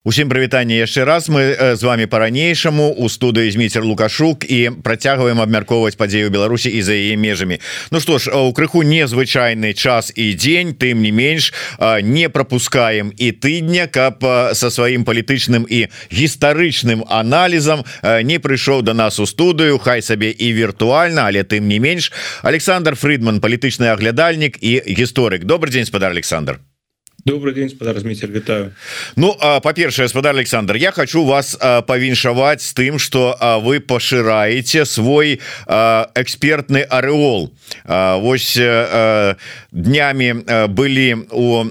Усім прывітанне яшчэ раз. Мы з вами по-ранейшаму у студыі змейцер лукашук. І працягваем абмяркоўваць падзею Беларусі і за яе межамі. Ну што ж у крыху незвычайны час і дзень. Тым не менш не пропускаем і тыдня каб со сваім палітычным і гістарычным аналізам не прыйшоў до нас у студыю. Хай сабе і віртуальна але тым не менш. Александр Фридман палітычны аглядальнік і гісторык. Добрый день спадар Александр добрый день спадар Митер вітаю Ну по-першае спадар Александр я хочу вас павіншаваць з тым что вы пашыраете свой экспертны ареол Вось днями былі у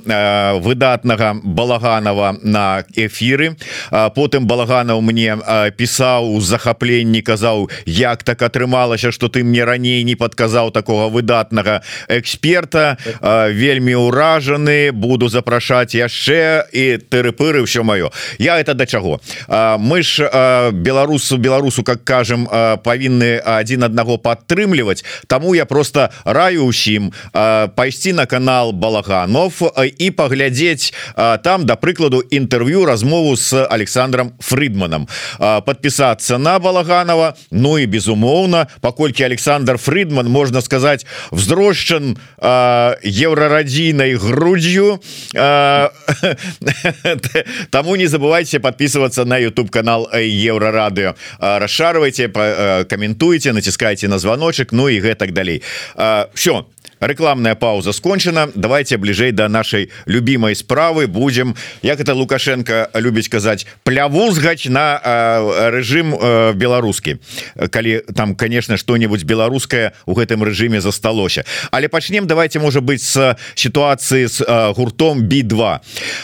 выдатнага балаганова на эфиры потым балаганаў мне пісаў у захапленні казаў як так атрымалася что ты мне раней не подказаў такого выдатнага эксперта. Вельмі ўражаны буду за запрашаць яшчэ і тэрыпыры ўсё маё. Я это да чаго? Мы ж беларусу беларусу как кажам павінны один аднаго падтрымліваць Таму я просто раю ўсім пайсці на канал балаганов і паглядзець там да прыкладу інтэрв'ю размову с Александром Фридманом подпісацца на балаганова Ну і безумоўна паколькі Александр Фридман можна сказать вздрожчан еўрарадзійнай груддзю Таму не забывайте подписываться на YouTube канал еврорадыо расшарвайте каментуйте націскайте на звоночек Ну і гэтак далей все рекламная пауза скончана давайте бліжэй до нашай любимой справы будем. Як это лукашенко любіць казаць плявузгаць на режим беларускі калі там конечно что-нибудь беларускае у гэтым режиме засталося але пачнем давайте можа быть с ситуации с гуртом би2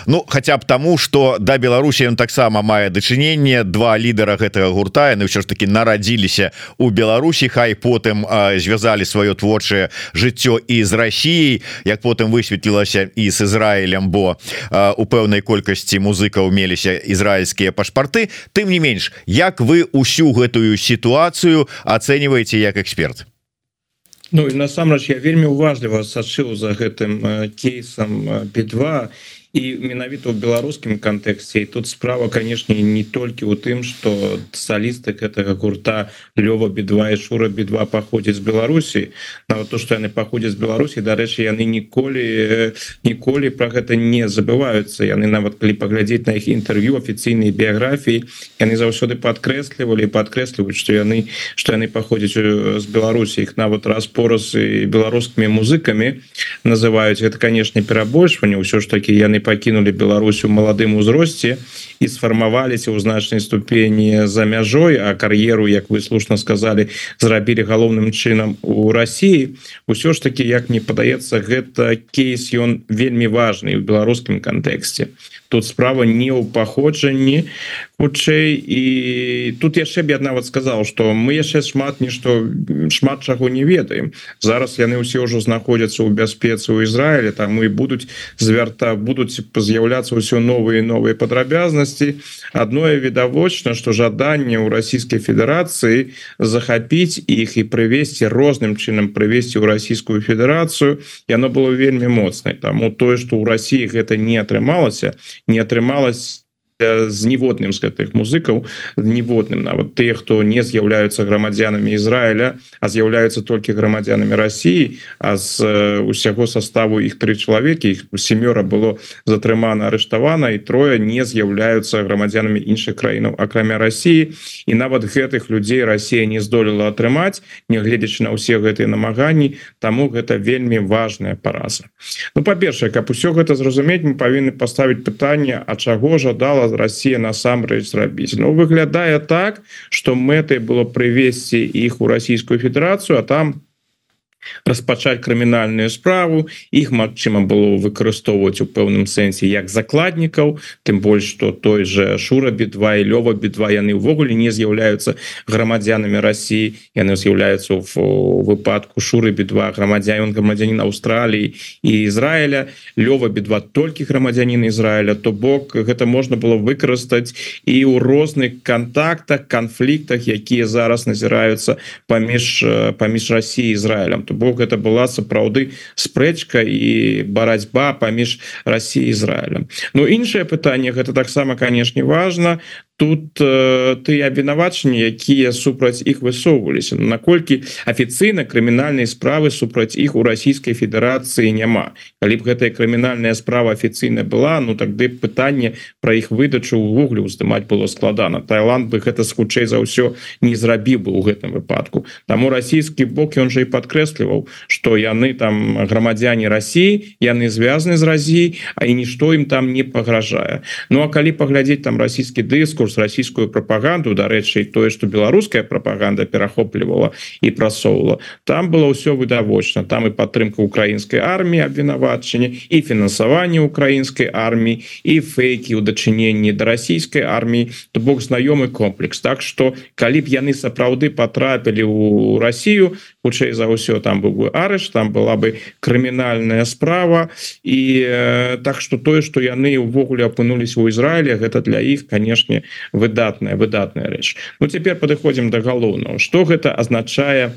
Ну хотя б тому что да Беларусі он таксама мае дачыненне два лідара гэтага гурта яны ўсё ж таки нарадзіліся у Беларусі. Хай потым звязалі сваё творчае жыццё і з Росіяй як потым высветлілася і з Ізраілем бо у пэўнай колькасці музыкаў меліся ізраільскія пашпарты. Тым не менш як вы усю гэтую сітуацыю ацэньваеце як эксперт? Ну насамрэч я вельмі уважліва сачыў за гэтым кейсам b2 і менавіта ў беларускім кантэксце і тут справа канешне не толькі ў тым что салісты гэтага гурта лёва бедва і шура бедва паходзіць з Беларусі нават то что яны паходзяць з Беларусі дарэчы яны ніколі ніколі про гэта не забываюцца яны нават калі паглядзець на іх інтэрв'ю афіцыйнай біяграфіі яны заўсёды падкрэслівалі падкрэсліваюць что яны что яны паходзяць з Беларусі іх нават раз-пораз і беларускімі музыкамі называюць это канешне перабольшванне ўсё ж таки яны пакінули Беларусь у маладым узросце і сфармаваліся ў значнай ступені за мяжой а кар'еру Як вы слушна сказали зрабілі галоўным чынам у Росіі ўсё ж таки як мне падаецца гэта кейс ён вельмі важный у беларускім кантэксце. Тут справа не ў паходжанні хутчэй і тут яшчэ б я нават сказал что мы яшчэ шмат нішто шмат чаго не ведаем. Зараз яны ўсе ўжо знаходзяцца ў бяспецы ў Ізраіле там і будуць звярта будуць з'яўляцца ўсё новыя новыя падрабязнасці адное відавочна что жаданне ў расійскай Федерацыі захапіць іх і прывесці розным чынам прывесці ў расійскую федэрацыю яно было вельмі моцнай таму тое что ў Росіі гэта не атрымалася не атрымалось з ніводным з гэтых музыкаў ніводным нават тыя хто не з'яўляюцца грамадзянамі Ізраіля а з'яўляюцца толькі грамадзянамі Росіі а з усяго составу іх тры чалавекі іх семёра было затрымана арыштавана і трое не з'яўляюцца грамадзянамі іншых краінаў акрамя Росіі і нават гэтых людзей Росія не здолела атрымаць нягледзячы на ўсе гэтыя намаганні Таму гэта вельмі важная параза. Ну па-першае каб усё гэта зразумець мы павінны паставіць пытанне А чаго жадала Россия насамрэч зрабіць ну, выглядае так что мэтай было прывесці іх у Российскую Федерацию а там распачаць крымінальную справу. Іх Мачыма было выкарыстоўваць у пэўным сэнсе як закладнікаў тым больш что той же шура бедва і лёва бедва яны ўвогуле не з'яўляюцца грамадзянамі Росіі яны з'яўляюцца в выпадку шуры бедва грамадзян грамадзянин Аўстраліі і Ізраіля лёва бедва толькі грамадзянин Ізраіля то бок гэта можна было выкарыстаць і ў розных контактах канфліктах якія зараз назіраюцца паміж паміж Росіі Ізраілем то бок это была сапраўды спрэчка і барацьба паміж Россией Ізраилем Ну іншае пытанне гэта таксама канешне важно тут э, ты абвінавачанні якія супраць іх высоўваліся наколькі афіцыйна крымінальнай справы супраць іх у расійскай федэрацыі няма калі б гэтая крымінальная справа афіцыйна была ну тады пытанне про іх выдачу увогуле уздымаць было складана Таиланд бы гэта хутчэй за ўсё не зрабіў бы у гэтым выпадку. Таму расійскі бок ён же і падкрэсліваў что яны там грамадзяне России яны звязаны з Разій а і нішто ім там не пагражае Ну а калі паглядзець там расійскі дыскурс курс расійскую прапаганду дарэчы тое что беларуская прапаганда перахоплівала і прасоўла там было ўсё відавочна там і падтрымка украінскай арміі абвінавачання і фінансаванне украінскай арміі і фейкі ў дачыненні да расійскай арміі то бок знаёмы комплекс. Так что калі б яны сапраўды потрапілі у Россию хутчэй за ўсё там быў бы арыш там была бы крымінальная справа. І э, так что тое что яны увогуле апынулись у Ізраіле гэта для іх канешне выдатная выдатная рэч. Ну цяпер падыходзім да галоўнага. Что гэта азначае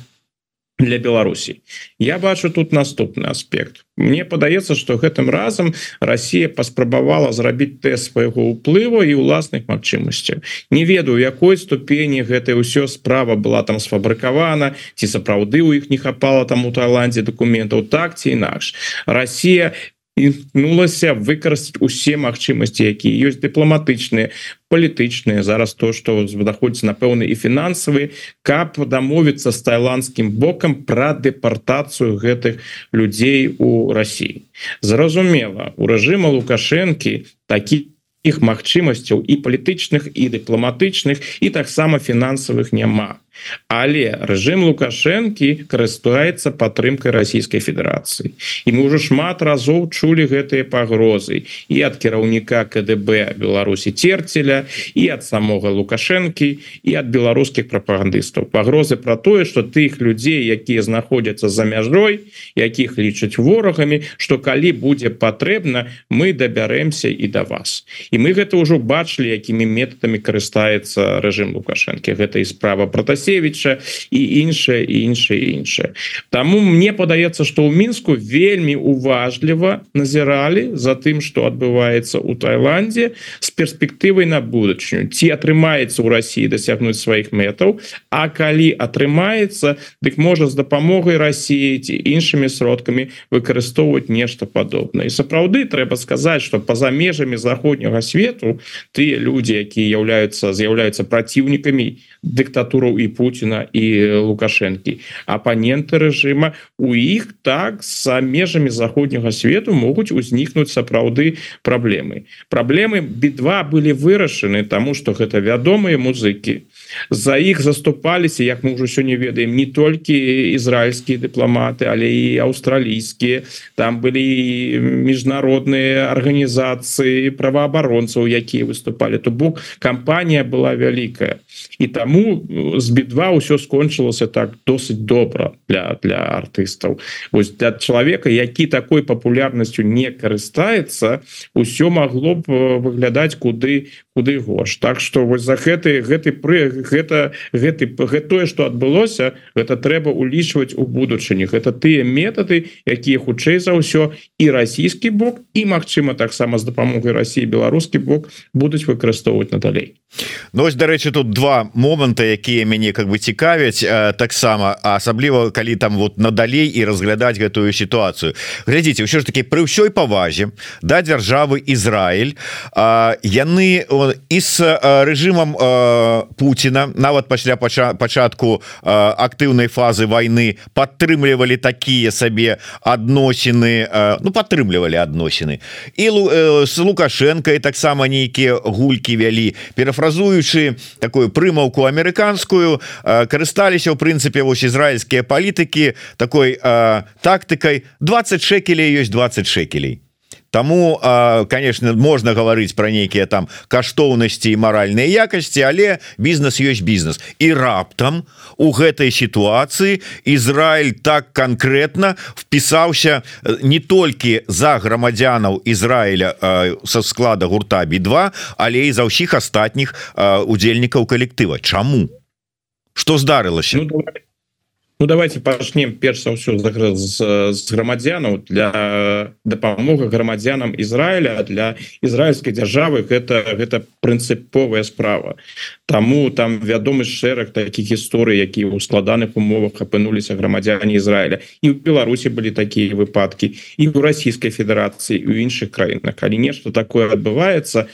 для Беларусі? Я бачу тут наступны аспект. Мне падаецца что гэтым разам Россия паспрабавала зрабіць тест свайго ўплыву і уласных магчымасцяў. Не ведаю якой ступені гэта ўсё справа была там сфабрыкавана ці сапраўды у іх не хапала там у Таиланде документаў так ці інакш. Россия імкнулася выкарыстаць усе магчымасці якія ёсць дыпламатычныя палітычныя зараз то что знаходіцца напэўны і фінансавы каб дамовіцца з тайландскім бокам пра дэпартацыю гэтых людзей у Росіі зразумела у рэжыма лукашэнкі такі іх магчымасцяў і палітычных і дыпламатычных і таксама фінансавых няма але рэжым лукашэнкі карыстаецца падтрымкай расійскай федэрацыі. І мы ўжо шмат разоў чулі гэтыя пагрозы і ад кіраўніка КДБ Беларусі терцеля і ад самога лукашэнкі і ад беларускіх прапагандыстаў. Пагрозы про тое что тых людзей якія знаходзяцца за мяжой якіх лічаць ворагамі что калі будзе патрэбна мы дабярэмся і да вас. І мы гэта ўжо бачылі якімі метадамі карыстаецца рэжым лукашэнкі. Гэта і справа протасі Прасевіча і іншае і іншае іншае Таму мне падаецца што ў мінску вельмі уважліва назіралі за тым што адбываецца у Таиланде з перспектывай на будучыню ці атрымаецца ў Росіі дасягнуць сваіх мэтаў А калі атрымаецца дык можа з дапамогай Росіі ці іншымі сродкамі выкарыстоўваць нешта падобнае і сапраўды трэба сказаць что па-за межамі заходняга свету тыя людзі якія яўляюцца з'яўляюцца праціўнікамі дыктатураў і Путина і лукашэнкі апаненты рэжыма у іх так за межамі заходняга свету могуць узнікнуць сапраўды праблемы праблемы бітва былі вырашаны тому что гэта вядомыя музыкі за іх заступаліся як мы ўжо сёння ведаем не толькі ізраильскія дыпламаты але і аўстралійскія. Там былі міжнародныя арганізацыі праваабаронцаў якія выступалі. То бок кампанія была вялікая. І таму з бітва ўсё скончылася так досыць добра для для артыстаў. Ось для чалавека які такой папулярнасцю не карыстаецца усё магло б выглядаць куды куды горш. Так что вось за гэты гэты пры гэта гэты гэтое что адбылося гэта трэба улічваць у будучыні. Гэта тыя метады якія хутчэй за ўсё і расійскі бок і Мачыма таксама з дапамогай Росіі беларускі бок будуць выкарыстоўваць надалей. Ну ось дарэчы тут два моманты якія мяне как бы цікавяць таксама асабліва калі там вот надалей і разглядаць гэтую сітуацыю. Глядзіце ўсё ж таки пры ўсёй павазе да дзяржавы Ізраиль яны і с рэжымам Пуціна нават пасля пачатку актыўнай фазы войны падтрымлівалі такія сабе адносіны Ну падтрымлівалі адносіны. І с лукашенко і таксама нейкія гулькі вялі перафразуючы такую прымаўку амерыканскую карысталіся ў прынцыпе вось ізраильскія палітыкі такой тактыкай. 20 шекелей ёсць 20 шекелей Таму конечно можна гаварыць про нейкія там каштоўнасці і маральныя якасці але бізнес ёсць бізнес і раптам у гэтай сітуацыі Ізраиль так конкретно впісаўся не толькі за грамадзянаў Ізраіля со склада гурта b2 але і за ўсіх астатніх удзельнікаў калектыва Чаму что здарылася ну, Ну давайте пачнем перш за ўсё з, з грамадзянаў. Для дапамога грамадзянам Ізраіля для ізраильской дзяржавы гэта гэта прынцыповая справа. Таму там вядомы шэраг таких гісторый які ў складаных умовах апынуліся грамадзяне Ізраіля. І ў Беларусі былі такія выпадкі і ў расійскай федэрацыі у іншых краінах. Калі нешта такое адбываецца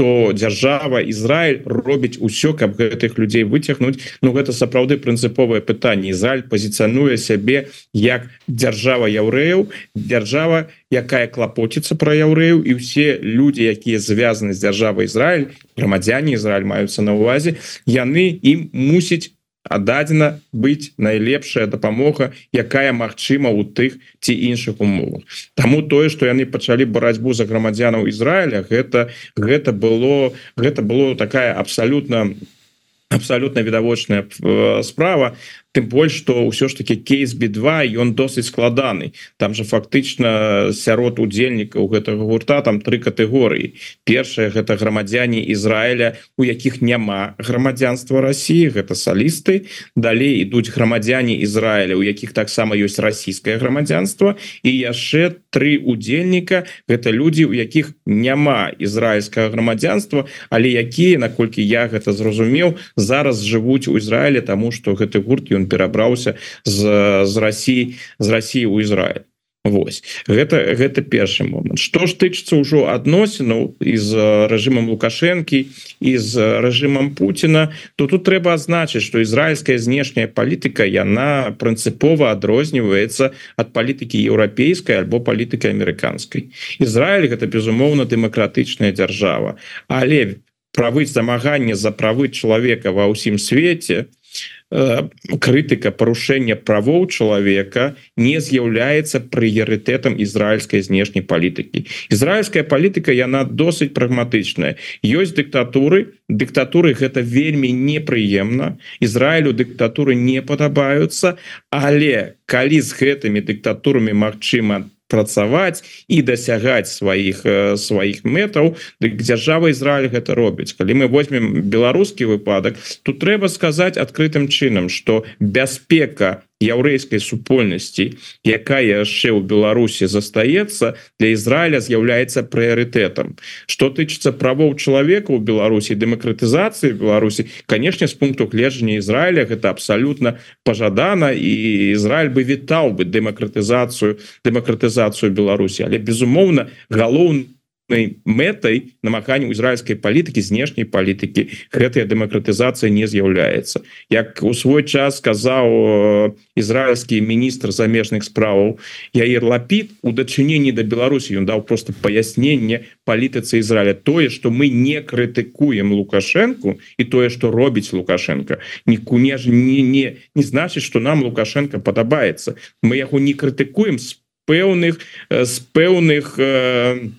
то то дзяржава Ізраиль робіць усё каб гэтых людзей выцягнуць. Ну гэта сапраўды прынцыповае пытанне. Ізраиль пазіцыянуе сябе як дзяржава яўрэяў дзяржава якая клапоціцца пра яўрэяў і ўсе людзі якія звязаны з дзяржавай Ізраиль грамадзяне Ізраиль маюцца на увазе яны ім мусіць дадзена быць найлепшая дапамога якая магчыма у тых ці іншых умовах. Таму тое что яны пачалі барацьбу за грамадзянаў Ізраіля гэта гэта было гэта было такая абсалютна абсалютна відавочная э, справа тым больш что ўсё ж таки кейс b2 ён досыць складаны там же фактычна сярод удзельнікаў гэтага гурта там три катэгорыі. Першая гэта грамадзяне Ізраіля у якіх няма грамадзянства Росіі гэта салісты. Далей ідуць грамадзяне Ізраіля у якіх таксама ёсць расійскае грамадзянство і яшчэ три удзельніка гэта людзі у якіх няма ізраильскага грамадзянства але якія наколькі я гэта зразумеў зараз жывуць у Ізраіле тому что гэты гурт ён ён перабраўся з з Росіі з Росіі ў Ізраиль Вось. Гэта гэта першы момант. Что ж тычыцца ўжо адносінаў з рэжымам лукашэнкі і з рэжымам Пуціна то тут трэба азначыць что ізраильская знешняя палітыка яна прынцыпова адрозніваецца ад палітыкі еўрапейскай альбо палітыкі амерыканскай. Ізраиль гэта безумоўна дэмакратычная дзяржава. Але правы замаганне за правы чалавека ва ўсім свеце то крытыка парушэння правоў чалавека не з'яўляецца прыярытэтам ізраильскай знешняй палітыкі. Ізраильская палітыка яна досыць прагматычная. Ёсць дыктатуры дыктатуры гэта вельмі непрыемна Ізраілю дыктатуры не падабаюцца але калі з гэтымі дыктатурамі Мачыма працаваць і дасягаць сваіх сваіх мэтаў. Дык дзяржава Ізраиль гэта робіць. Калі мы возьмем беларускі выпадак тут трэба сказаць адкрытым чынам что бяспека яўрэйскай супольнасці якая яшчэ ў Беларусі застаецца для Ізраіля з'яўляецца прыярытэтам. Что тычыцца правоў чалавека ў Беларусі дэмакратызацыі Беларусі канешне з пункту гледжання Ізраіля гэта абсалютна пажадана і Ізраиль бы вітаў бы дэмакратызацыю дэмакратызацыю Беларусі. Але безумоўна галоўны мэтай намаганню ізраильской палітыкі знешняй палітыкі гэтая дэмакратызацыя не з'яўляецца як у свой час сказаў ізраильскі міністр замежных справаў яир лапід у дачыненні да Беларусі ён даў просто паясненне палітыцы Ізраіля тое что мы не крытыкуем лукашенко і тое что робіць лукашенко. Ніку не ж не не не значыць что нам лукашенко падабаецца мы яго не крытыкуем з пэўных з пэўных э,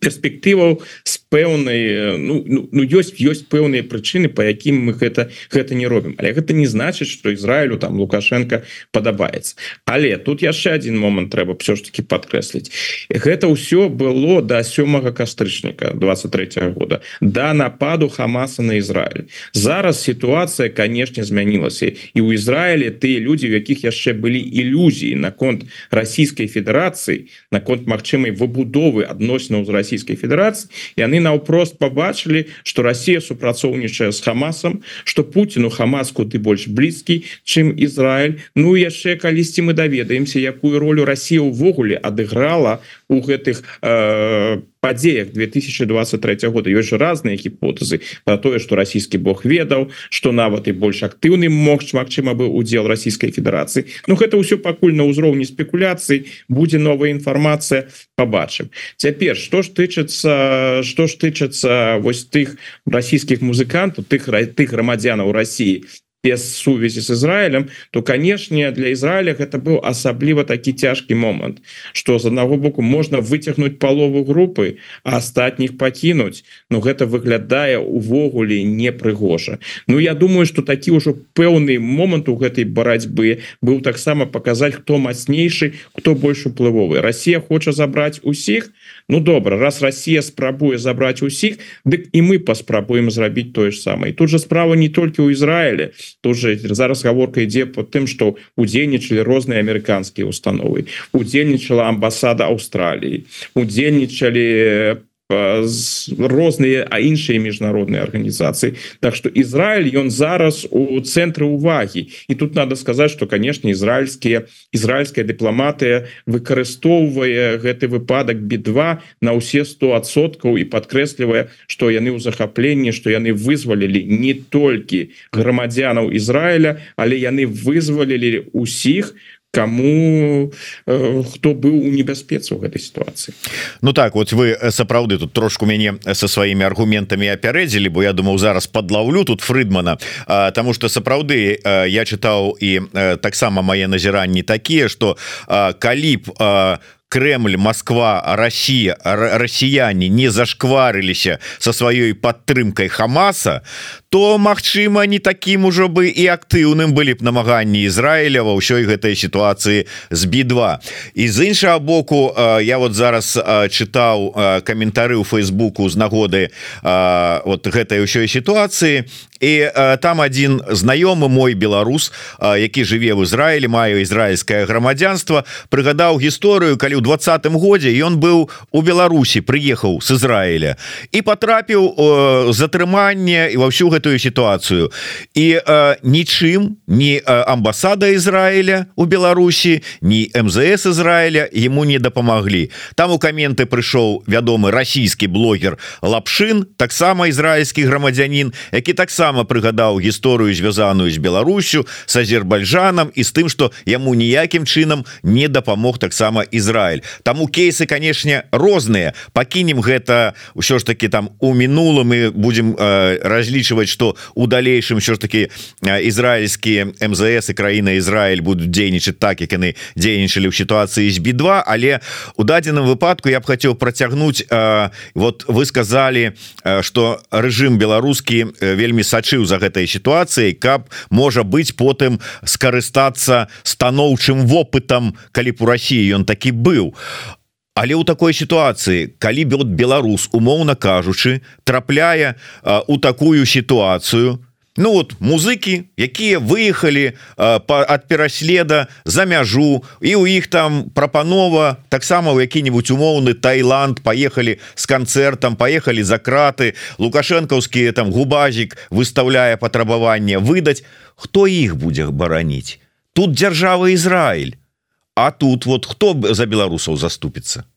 перспектываў з пэўнай ну, ну, ну ёсць ёсць пэўныя прычыны по якім мы гэта гэта не робім. Але гэта не значыць что Ізраілю там лукашенко падабаецца. Але тут яшчэ один момант трэба все ж таки подкрэсліць гэта ўсё было до сёмага кастрычніка 23 -го года да нападу хамаса на Ізраиль зараз сітуацыя канешне змянілася. І у Ізраіле тыя людзі у якіх яшчэ былі ілюзіі наконт расійскай федэрацыі наконт магчымай выбудовы адносінаў з расійскай федэрацыі яны наўпрост побачылі что Россия супрацоўнічае с хамасам что Путину хамас куды больш блізкі чым Ізраиль Ну яшчэ калісьці мы даведаемся якую ролю Россия увогуле адыграла у гэтых э, падзеях 2023 года. Ёсць же разные гіпотэзы про тое что расійскі Бог ведаў что нават і больш актыўны мог Мачыма бы удзел Российской Федерации Ну гэта ўсё пакуль на ўзроўні спекуляцый будзе новая інфармацыя побачым цяпер что ж тычыцца что ж тычыцца вось тых расійскіх музыкантаў тых тых грамадзянаў России без сувязі з Ізраілем то канешне для Ізраіля гэта быў асабліва такі цяжкі момант что з аднаго боку можна выцягнуць палову групы а астатніх пакінуць но гэта выглядае увогуле непрыгожа Ну я думаю что такі ўжо пэўны момант у гэтай барацьбы быў таксама паказаць хто мацнейшы хто больш уплывовы Россия хоча забраць усіх Ну добра раз Россия спрабуе забрать усіх дык і мы паспрабуем зрабіць тое ж самае тут же справа не толькі ў Ізраіле тоже зараз гаворка ідзе по тым что удзельнічалі розныя амерыканскія установы. Удзельнічала амбасада Аўстраліі удзельнічалі по розныя а іншыя міжнародныя арганізацыі. Так что Ізраиль ён зараз у цэнтры увагі і тут надо сказаць что конечно ізраильскія ізраильская дыпламатыя выкарыстоўвае гэты выпадак би2 на ўсе 100соткаў і подкрэслівае что яны ў захапленні что яны вызвалілі не толькі грамадзянаў Ізраіля але яны вызвалілі усіх кому э, хто быў у небяспецы ў гэтай сітуацыі Ну так вот вы э, сапраўды тут трошку мяне со сваімі аргументамі апярэдзілі бо я думаў зараз подлаўлю тут фрыдмана Таму что сапраўды я чытаў і таксама мае назіранні такія что калі б у Кремль Москва Россия россияне не зашкварыліся со сваёй падтрымкай Хамаса то Мачыма не таким ужо бы і актыўным былі б намаганні Ізраіля ва ўсёй гэтай сітуацыі з би2 і з іншага боку я вот зараз чытаў каментары ў Фейсбуку з нагоды вот гэтай ўсёй сітуацыі. І там один знаёмы мой беларус які жыве в Ізраілі маю ізраильскае грамадзянство прыгадаў гісторыю калі ў двадцатым годзе ён быў у Беларусі прыехаў з Ізраіля і потрапіў затрыманне і ва всю гэтую сітуацыю і нічым не амбасада Ізраіля у Беларусі ні МЗС Ізраіля ему не дапамаглі там у каменты прыйшоў вядомы расійскі блогер лапшин таксама ізраильскі грамадзянин які таксама прыгадаў гісторыю звязаную з Беларусю с азербайджанам і з тым что яму ніякім чынам не дапамог таксама Ізраиль таму кейсы канешне розныя. Пакінем гэта ўсё ж таки там у мінулым мы будем э, разлічваць что у далейшым що ж таки ізраильскія МЗС і краіна Ізраиль будуць дзейнічаць так як яны дзейнічалі ў сітуацыі з би2 але у дадзеным выпадку я б хацеў працягнуць э, вот вы сказали что э, рэжым беларускі вельмі са сачыў за гэтай сітуацыяй каб можа быць потым скарыстацца станоўчым вопытам калі б у Росіі ён такі быў Але ў такой сітуацыі калі б беларус умоўна кажучы трапляе у такую сітуацыю Ну вот музыкі якія выехалі ад пераследа за мяжу і у іх там прапанова таксама ў які-нибудь умоўны Таиланд поехали с канцэртам поехали за краты лукашэнкаўскія там губазік выставляе патрабаванне выдаць. Хто іх будзе бараніць? Тут дзяржава Ізраиль А тут вот хто за беларусаў заступіцца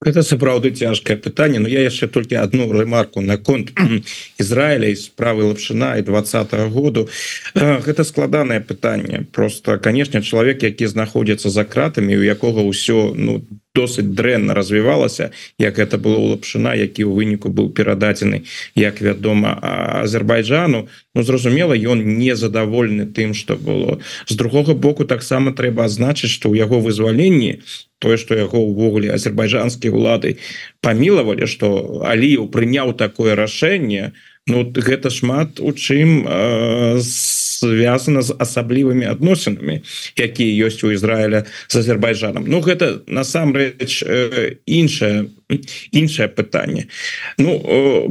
это сапраўды цяжкае пытанне но я яшчэ толькі одну рэмарку на конт Ізраіля і справы лапшына і двадцатого году. Гэта складанае пытанне. Просто канешне чалавек які знаходзіцца за кратамі у якога ўсё ну досыць дрэнна развівалася як это было лапшына які ў выніку быў перададзены як вядома Азербайджану. Ну зразумела ён незадаволены тым что было. З другога боку таксама трэба азначыць что ў яго вызваленні тое что яго увогуле азербайджанскія улады памілавалі что аліў прыняў такое рашэнне Ну гэта шмат у чым э, связано з асаблівымі адносінамі якія ёсць у Ізраіля з Азербайджанам Ну гэта насамрэч іншая іншае пытанне. Ну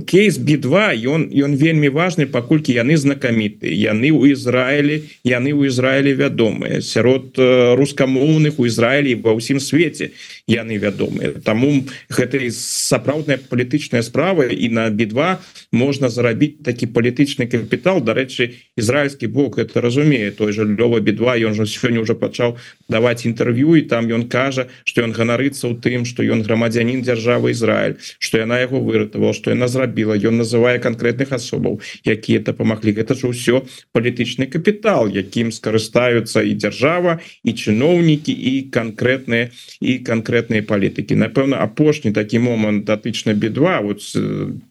кейс би2 ён ён вельмі важны паколькі яны знакаміты яны ў Ізраілі яны ў Ізраілі вядомыя. Сярод рускамоўных у Ізраілі ва ўсім свеце яны вядомыя. Таму гэта сапраўдная палітычная справа і на би2 можна зарабіць такі палітычны капітал. Дарэчы ізраильскі бок это разумее. Той же лёва би2 ён жа сёння уже пачаў даваць інтэрв'ю і там ён кажа что ён ганарыцца ў тым что ён грамадзянин дзяржавы дзяржава Ізраиль что яна яго выратавала что яна зрабіла ён называе конкретных асобаў якія дапамаглі гэта ж ўсё палітычны капітал якім скарыстаюцца і дзяржава і чыноўнікі і конкретныя і конкретныя палітыкі напэўна апошні такі момант датычна би2 вот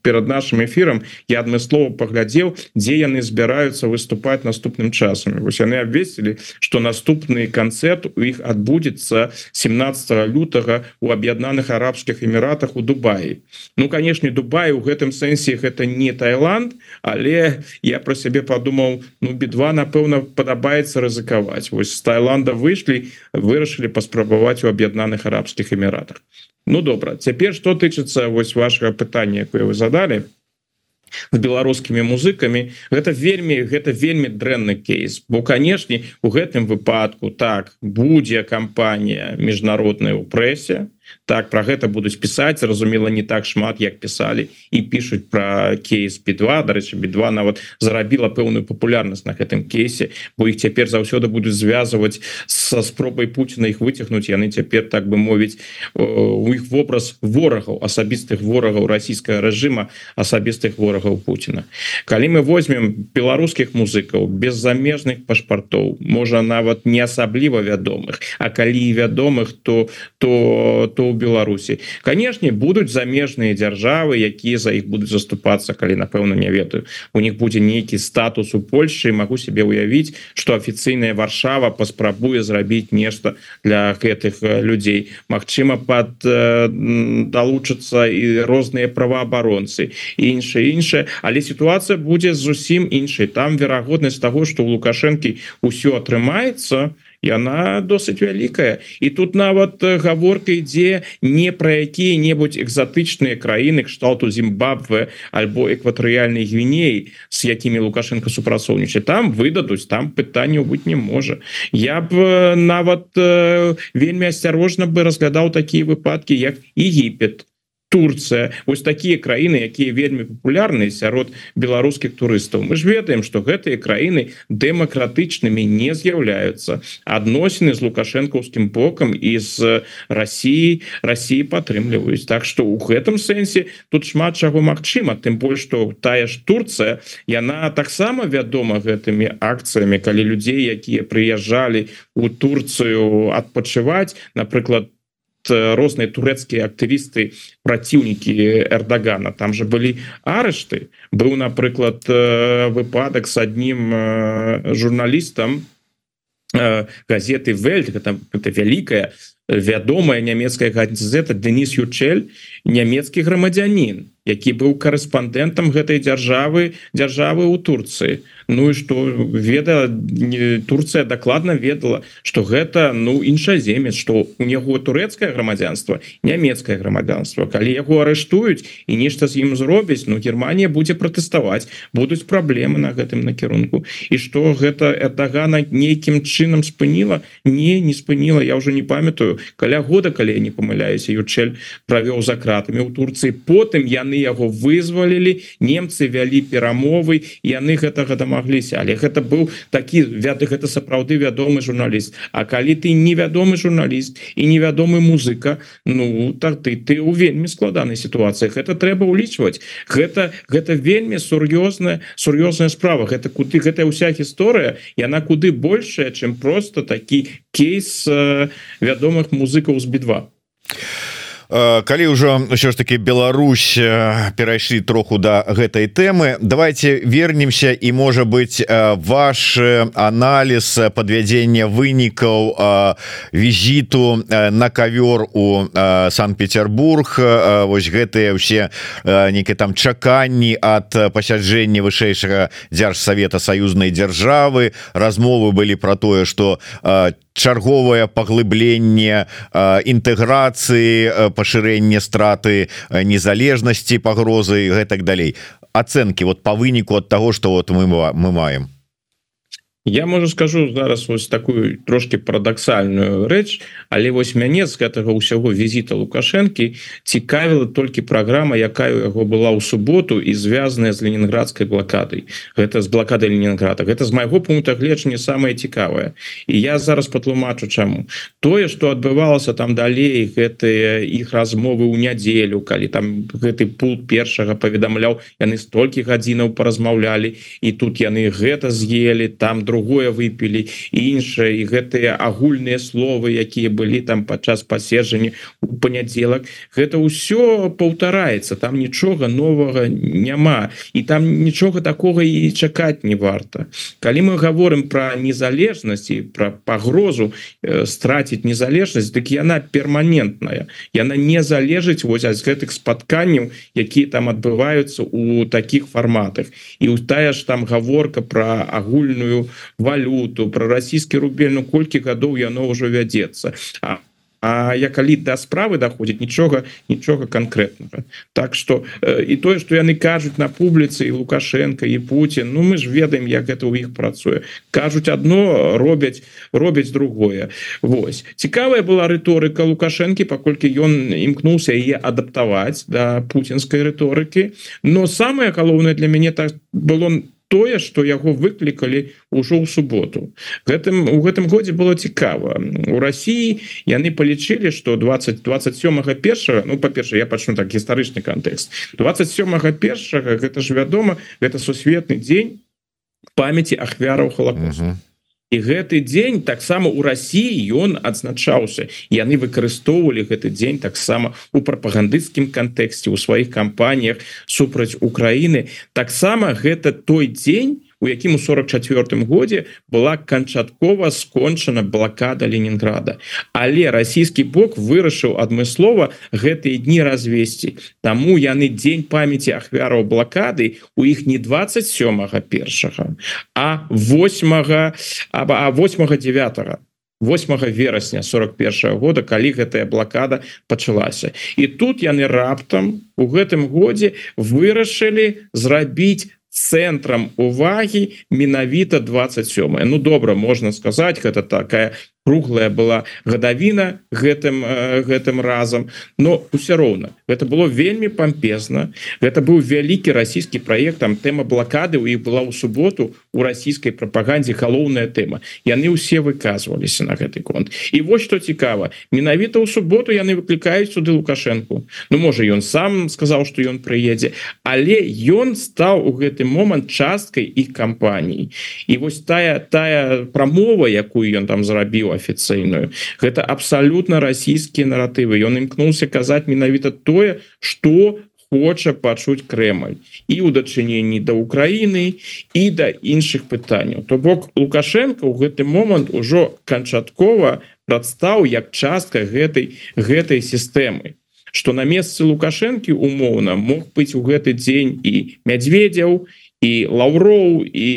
перад нашим эфиром я адмыслова паглядзеў дзе яны збіраюцца выступаць наступным часам вось яны абвесілі что наступны канцэрт у іх адбудзецца 17 лютага у аб'яднаных арабскіх эміратах эміратах у Дубаі. Ну канешне Дубай у гэтым сэнсе гэта не Таиланд але я про сябе подумаў Ну би2 напэўна падабаецца рызыкаваць. Вось з Таиланда выйшлі вырашылі паспрабаваць у аб'яднаных арабскіх эміратах. Ну добра цяпер что тычыцца вось вашего пытання якое вы задали с беларускімі музыкамі гэта вельмі гэта вельмі дрэнны кейс. Бо канешне у гэтым выпадку так будзе кампанія міжнародная ў прэсе так про гэта будуць пісаць зразумела не так шмат як пісалі і пишутць про кейс b2 дарэчы b2 нават зарабіла пэўную популярнасць на гэтым кейсе бо іх цяпер заўсёды будуць звязваць со спробай Пуціна іх выцягнуць. Яны цяпер так бы мовіць у іх вобраз ворагаў асабістых ворагаў расійскага рэжыма асабістых ворагаў Пуціна. Калі мы возьмем беларускіх музыкаў без замежных пашпартоў можа нават не асабліва вядомых А калі вядомых то то то у Беларусі канешне будуць замежныя дзяржавы якія за іх будуць заступацца калі напэўна не ведаю. У них будзе нейкі статус у Польшы могу себе уявіць что афіцыйная варшава паспрабуе зрабіць нешта для гэтых людзей. Мачыма под далучацца і розныя праваабаронцы іншае іншае але сітуацыя будзе зусім іншай. Там верагоднасць того что у лукашэнкі ўсё атрымаецца то яна досыць вялікая. І тут нават гаворка ідзе не пра якія-небудзь экзатычныя краіны кшталту Зімбабве альбо экватарыяльнай гвіней з якімі лукашенко супрацоўнічае. Там выдадуць там пытанняў быць не можа. Я б нават вельмі асцярожна бы разглядаў такія выпадкі як Егіпет Турция. Ось такія краіны якія вельмі популярныя сярод беларускіх турыстаў. Мы ж ведаем что гэтыя краіны дэмакратычнымі не з'яўляюцца. Адносіны з лукашэнкаўскім бокам і з Росіі Росіі падтрымліваюць. Так что у гэтым сэнсе тут шмат чаго магчыма. Тым больш что тая ж Турция яна таксама вядома гэтымі акцыямі калі людзей якія прыязджалі у Турцыю адпачываць напрыклад розныя турэцкія актывісты праціўнікі эрдагана там же былі арышты быў напрыклад выпадак с адним журналістам газеты вельт это, это вялікая вядомая нямецкая газета Денис Ючель нямецкі грамадзянин які быў корэспандэнтам гэтай дзяржавы дзяржавы ў Турцыі. Ну і что веда Турцыя дакладна ведала что гэта ну іншаземец что у него турэцкае грамадзянство нямецкае грамадзянство калі яго арыштуюць і нешта з ім зробіць Ну Германія будзе пратэставаць будуць праблемы на гэтым накірунку. І что гэта этагана нейкім чынам спыніла? Не не спыніла я уже не памятаю каля года калі я не памыляюся Ючель правёў за кратамі у Турцыі. Потым яны яго вызвалілі немцы вялі перамовы яны гэтага дома дамагліся. Але гэта быў такі вяды гэта сапраўды вядомы журналіст. А калі ты невядомы журналіст і невядомы музыка Ну так ты ты у вельмі складанай сітуацыях это трэба ўлічваць. Гэта гэта вельмі сур'ёзная сур'ёзная справа. Гэта куды гэтая ўся гісторыя яна куды большая чым просто такі кейс э, вядомых музыкаў з бі2 а калі ўжо ўсё ж таки Беларусь перайшлі троху до да гэтай тэмы давайте вернемся і можа быть ваш анализ подвядзення вынікаў візіту на ковер у санкт-петербург. Вось гэтыя ўсе нейкі там чаканні ад пасяджэння вышэйшага дзяржсавета саюзнай дзяржавы. Размовы былі про тое что чарговае паглыбленне інтэграцыі пашырэнне страты незалежнасці пагрозы гэтак далей. Ацэнкі вот по выніку от того что вот мы мы маем Я можа скажу зараз вось такую трошки парадаксальную рэч але вось мяне з гэтага ўсяго візіта лукашэнкі цікавіла толькі праграма якая у яго была ў суботу і звязаная з ленінградской блакадай. Гэта з блакады Ленінграда гэта з майго пункта гледжання самае цікавае. І я зараз патлумачу чаму. Тое что адбывалася там далей гэтыя іх размовы ў нядзелю калі там гэты пункт першага паведамляў яны столькі гадзінаў паразмаўлялі і тут яны гэта з'елі там друг другое выпілі іншае і гэтыя агульныя словы якія былі там падчас паседжання у панядзелак. Гэта ўсё паўтараецца там нічога новага няма. І там нічога такога і чакаць не варта. Калі мы говорим про незалежнасці про пагрозу э, страціць незалежнасць дык яна перманентная. Яна не залежыць вось з гэтых спатканняў якія там адбываюцца у таких фарматах. І у тая ж там гаворка про агульную валюту про расійскі рубель Ну колькі гадоў яно ўжо вядзецца А А я калі да справы даходзіць нічога нічога конкретнага Так что і тое что яны кажуць на публіцы і лукашенко і Путін Ну мы ж ведаем як это у іх працуе кажуць одно робяць робяць другое. Вось. Цікавая была рыторыка лукашэнкі паколькі ён імкнуўся яе адаптаваць да путинской рыторыкі. Но самое галоўнае для мяне так было на тое что яго выклікалі ўжо ў суботу. Гэтым у гэтым годзе было цікава. У Росіі яны палічылі что 20 27 першага ну па-перша я пачну так гістарычны контекст 27 першага гэта ж вядома гэта сусветны дзень памяти ахвяраў холокоста і гэты дзень таксама у Росіі ён адзначаўся. Яны выкарыстоўвалі гэты дзень таксама у прапагандысцкім кантэксце у сваіх кампаніях супраць Украіны. Таксама гэта той дзень у якім у 44 годзе была канчаткова скончана блокада Ленінграда але расійскі бок вырашыў адмыслова гэтыя дні развесці. Таму яны дзень памяти ахвяраў блокады у іх не 27 першага а 8 а 8 9 8 верасня 41 -го года калі гэтая блокада пачалася. І тут яны раптам у гэтым годзе вырашылі зрабіць цэнтрам увагі менавіта 27 Ну добра можна сказаць гэта такая круглая была гадавіна гэтым э, гэтым разам. Но усе роўна это было вельмі пампезна. Это быў вялікі расійскі проект там тэма блокады у іх была ў суботу у расійскай прапагандзе галоўная тэма. Яны ўсе выказваліся на гэты конт. І вось что цікава менавіта ў суботу яны выклікаюць сюды лукашенко Ну можа ён сам сказаў что ён прыедзе але ён стаў у гэты момант часткай іх кампаніі. І вось тая тая прамова якую ён там зрабіў афіцыйную гэта абсалютна расійскія наратывы ён імкнуўся казаць менавіта тое что хоча пачуць Крemль і ў дачыненні да Украіны і да іншых пытанняў. То бок лукашенко ў гэты момант ужо канчаткова прадстаў як частка гэтай гэтай сістэмы. Что на месцы лукашэнкі умоўна мог быць у гэты дзень і мядзведзяў і і лаўроў і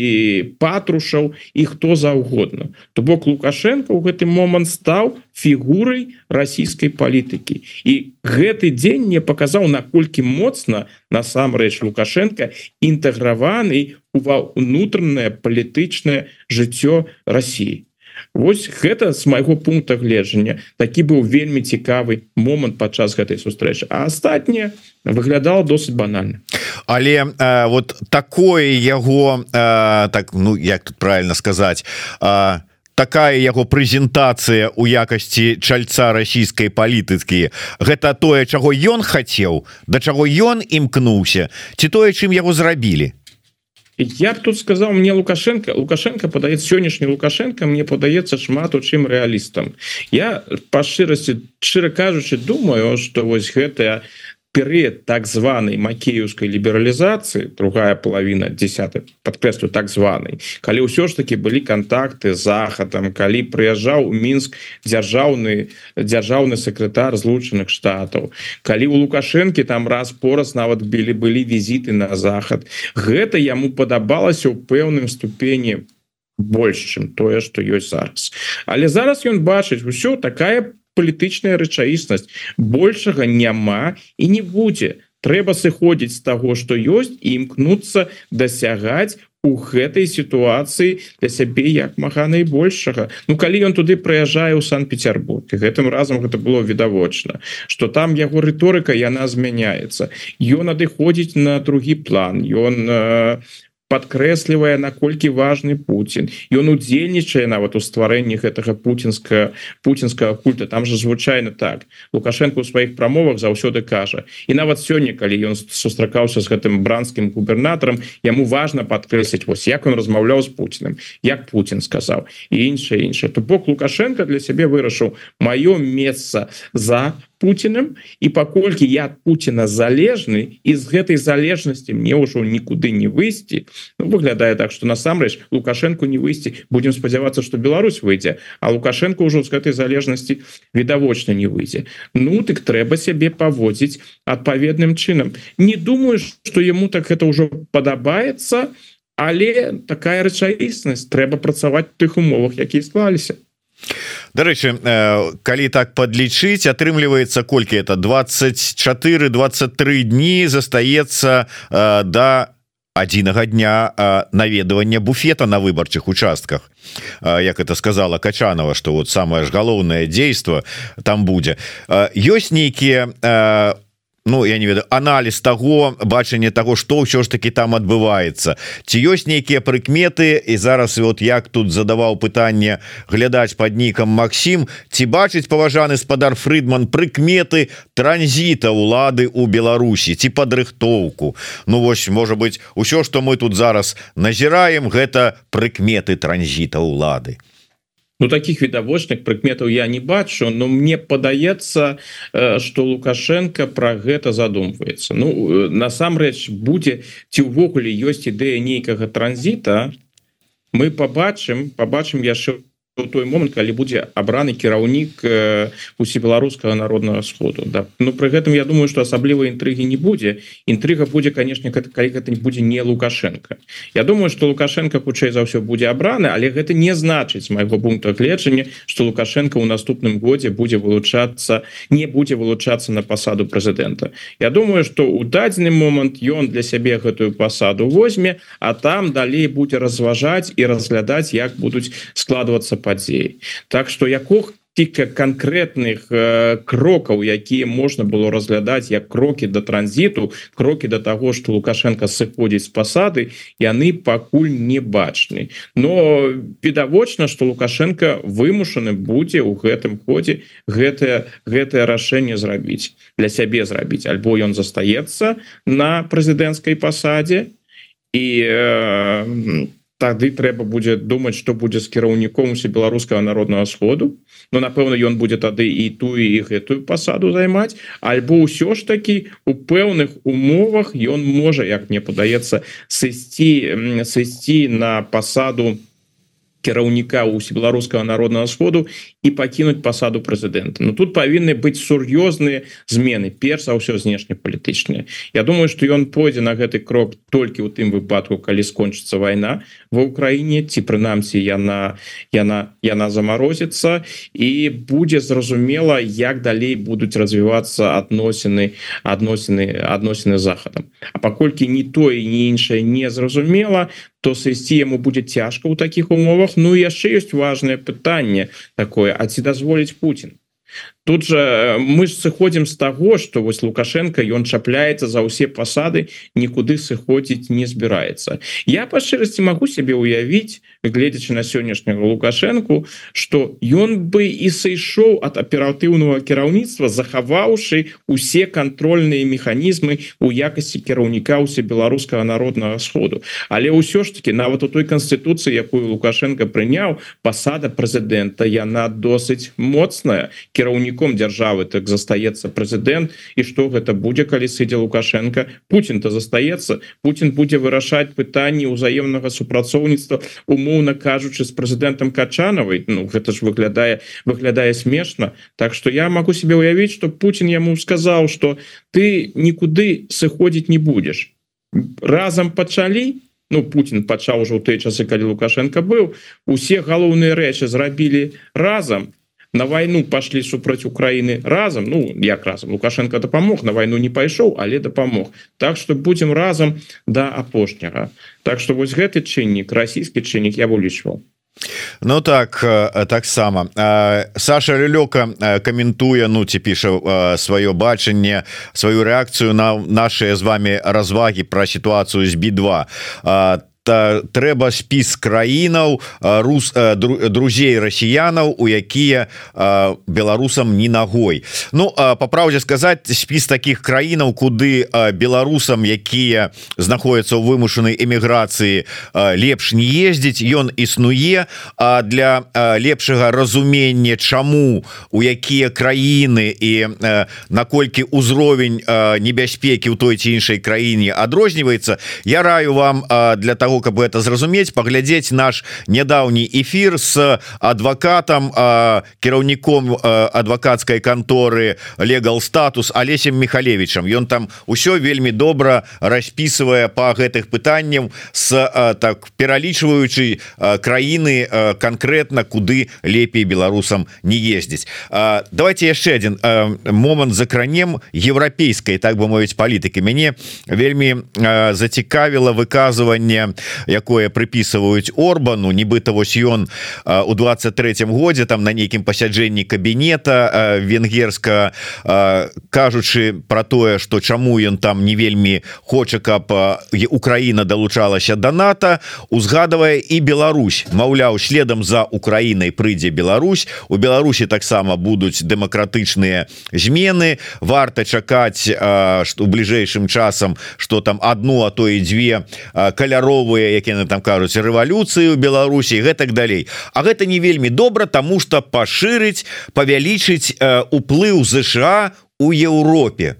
патрушаў і хто заўгодна. То бок лукашенко ў гэты момант стаў фігурай расійскай палітыкі. І гэты дзень не паказаў наколькі моцна насамрэч лукашенко інтэграваны ува унутранае палітычнае жыццё Росіі Вось гэта з майго пункта гледжання. Такі быў вельмі цікавы момант падчас гэтай сустрэчы. А астатніе выглядала досыць банальна. Але э, вот такое яго э, так ну як тут правильно сказаць э, такая яго прэзентацыя у якасці чальца расійскай палітыкі гэта тое чаго ён хацеў да чаго ён імкнуўся ці тое чым яго зрабілі я б тут сказал мне лукашенко лукашенко падаецца сённяшні лукашенко мне падаецца шмат у чым рэалістам я па шчырасці шчыра кажучы думаю что вось гэтая перыяд так званой макеюўскай лібералізацыі другая половина 10 подкрэслю так званый калі ўсё ж таки былі контакты захадам калі прыязджаў мінск дзяржаўны дзяржаўны сакратар злучаных штатаў калі у лукашэнкі там раз пораз нават білі былі візіты на захад гэта яму падабалася ў пэўным ступені больш чым тое что ёсць зараз. Але зараз ён бачыць усё такая по палітычная рэчаіснасць. Большага няма і не будзе. Трэба сыходзіць з таго что ёсць і імкнуцца дасягаць у гэтай сітуацыі для сябе як мага найбольшага. Ну калі ён туды прыязджае ў санкт-петербург гэтым разам гэта было відавочна что там яго рыторыка яна змяняецца. Ён адыходзіць на другі план ён э, подкрэслівае наколькі важный Путін ён удзельнічае нават у стварэнні гэтага путинска путинскага культа. Там же звычайно так. Лукашенко у сваіх прамовах заўсёды кажа. І нават сёння калі ён сустракаўся з гэтым бранскім губернатарам яму важно подкрэсліць вось як он размаўляў з Путиным як Путін сказаў і іншае іншае. То бок лукашенко для сябе вырашыў маё месца за Путиным і паколькі я Путина залежны і з гэтай залежнасці мне ўжо нікуды не выйсці ну, выглядае так что насамрэч лукашенко не выйсці будем спадзявацца что Беларусь выйдзе а лукашенко ўжо з гэтай залежнасці відавочна не выйдзе Ну так трэба сябе паводзіць адпаведным чынам не думаешь что ему так это ўжо падабаецца але такая рэчаіснасць трэба працаваць тых умовах якія склаліся Дарэчы калі так подлічыць атрымліваецца колькі это? 24 23 дні застаецца до да адзінага дня наведавання буфета на выбарчых участках. Як это сказала качанова что вот самое ж галоўнае дзейство там будзе. Ёсць нейкія Ну я не ведаю анализ того бачання того что ўсё ж таки там адбываецца ці ёсць нейкія прыкметы і зараз вот як тут задаваў пытанне глядаць под нікам Макссім ці бачыць паважаны спадар Фрыдман прыкметы транзіта улады у Беларусі ці падрыхтоўку? Ну вось можа быть усё что мы тут зараз назіраем гэта прыкметы транзіта улады Ну таких відавочных прыкметаў я не бачу но мне падаецца что лукашенко про гэта задумваецца. Ну насамрэч будзе ці ўвогуле ёсць ідэя нейкага транзіта мы побачым побачым яшчэ у той момант калі будзе абраны кіраўнік усебеларускага народного сходу да. Ну при гэтым я думаю что асаблівай інтрыгі не будзе. Інтрыга будзе конечно калі гэта не будзе не лукашенко. Я думаю что лукашенко хутчэй за ўсё будзе абраны але гэта не значыць майго пункта гледжання что лукашенко у наступным годзе будзе вылучацца не будзе вылучацца на пасаду прэзідэнта. Я думаю что у дадзены момант ён для сябе гэтую пасаду возьме а там далей будзе разважаць і разглядаць як будуць складывацца падзей. Так что якох тільки конкретных крокаў якія можна было разглядаць як крокі до транзіту крокі до того что лукашенко сыходзіць з пасады яны пакуль не бачны но відавочна что лукашенко вымушаны будзе у гэтым ходзе гэтае гэтае рашэнне зрабіць для сябе зрабіць. Альбо ён застаецца на прэзідэнцкай пасадзе і э, тады трэба будзе думаць что будзе з кіраўніком усе беларускага народного сходу. Но напэўна ён будзе тады і ту і гэтую пасаду займаць. Альбо ўсё ж таки у пэўных умовах ён можа як мне падаецца сысці сысці на пасаду на кіраўніка усебеларускага народного сходу і пакінуць пасаду прэзідэнта. Ну тут павінны быць сур'ёзныя змены перш за ўсё знешнепалітычныя. Я думаю что ён пойдзе на гэты крок толькі ў тым выпадку калі скончыцца вайна ва ўкраіне ці прынамсі яна яна яна замарозіцца і будзе зразумела як далей будуць развівацца адносіны адносіны адносіны захадам. А паколькі не тое не іншае не зразумела то сысці яму будзе цяжка ў такіх умовах. Ну яшчэ ёсць важное пытанне такое а ці дазволіць Путін тут же э, мы ж сыходзім з таго что вось лукашенко ён чапляецца за ўсе пасады нікуды сыходзіць не збіраецца я па шчырасці могу себе уявіць гледзячы на сённяшняга лукашенко что ён бы і сышоў от аператыўного кіраўніцтва захаваўшы усе контрольныя механізмы у якасці кіраўніка усе беларускага народного сходу. Але ўсё ж таки нават у той конституцыі якую лукашенко прыняў пасада прэзідэнта яна досыць моцная кіраўніка кіраўніком дзяржавы так застаецца прэзідэнт. І што гэта будзе калі сыдзе лукашенко? Путін то застаецца. Путін будзе вырашаць пытанні ўзаемнага супрацоўніцтва умоўна кажучы з прэзідэнтам качанавай Ну гэта ж выглядае выглядае смешна. Так что я могу себе уявіць что Путін яму сказаў что ты нікуды сыходзіць не будешь разам пачалі? Ну Путін пачаў ужо ў той часы калі лукашенко быў. Усе галоўныя рэчы зрабілі разам на войну пошли супраць Украины разом Ну як разом лукашенко дапамог на войну не пайшоў але дапамог Так что будем разом до апошняга Так что вось гэты чыннік расійскі чыннік я вылічваў Ну так таксама Саша Лёка каментуе ну ці піша сваё бачанне сваю рэакцыю на наши з вами развагі про сітуацыю з би2 там трэба спіс краінаў рус друзей расіянаў у якія беларусам не ногой Ну по праўдзе сказаць спіс таких краінаў куды беларусам якія знаходяцца ў вымушанай эміграцыі лепш не ездзіць ён існуе. А для лепшага разумення чаму у якія краіны і наколькі ўзровень небяспекі ў той ці іншай краіне адрозніваецца я раю вам для того каб это зразумець паглядзець наш нядаўні эфир с адвакатам кіраўніком адвакацкай канторы легал статус алесем михалевичам ён там усё вельмі добра распісывае по гэтых пытанняў с так пералічваючы краіны конкретно куды лепей беларусам не ездзіць давайте яшчэ один момант закранем еўрапейскай так бы мовіць палітыкі мяне вельмі зацікавіла выказыванне якое прыпісваюць Орбану нібыта вось ён у 23 годзе там на нейкім пасяджэнні кабінета венгерска кажучы про тое что чаму ён там не вельмі хоча каб Украіна далучалася до НАТО узгадывае і Беларусь. Маўляў следам за Украінай прыйдзе Беларусь. У Беларусі таксама будуць дэмакратычныя змены. Варта чакаць что бліжэйшым часам что там одну а то і дзве каляровыя які на там кажуць рэвалюцыі у Беларусі гэтак далей. А гэта не вельмі добра тому что пашырыць павялічыць уплыў ЗША у Еўропе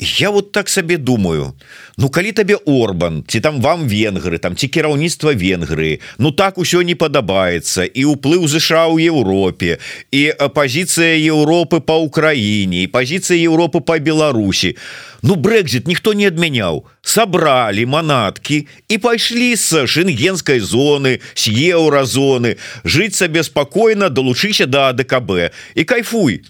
я вот так сабе думаю. Ну калі табе Орбан ці там вам венгры там ці кіраўніцтва Венгрыі Ну так усё не падабаецца і ўплыў ЗША ў Еўропе і пазіцыя Еўропы по Украіне і пазіцыя Еўропы по Беларусі. Ну Брекзит ніхто не адмяняў. Сабралі манаткі і пайшлі з шенгенской зоны с еўразоны жыць сабе спакойна долучыся до АДКБ і кайфуй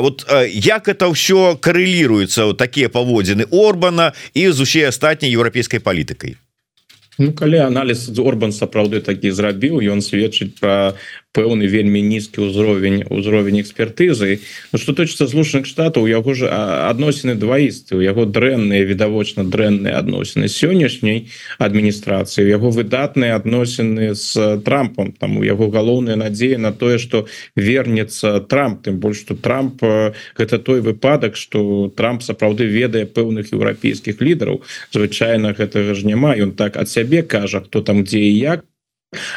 вот як это ўсё карэліруецца такія паводзіны Орбана і з усей астатняй еўрапейскай палітыкай Ну, калі аналіз Орбан сапраўды такі зрабіў ён сведчыць про пэўны вельмі нізкі ўзровень узровень экспертызы. Ну что точыцца злучаных штатаў яго ж адносіны дваісты. У яго дрэнныя відавочна дрэнныя адносіны сённяшняй адміністрацыі яго выдатныя адносіны з трампом там у яго галоўная надзея на тое что вернется трамп. Тым больш что трамп гэта той выпадак что трамп сапраўды ведае пэўных еўрапейскіх лідараў. Звычайна гэтага ж няма. Ён так ад сябе кажа хто там дзе і як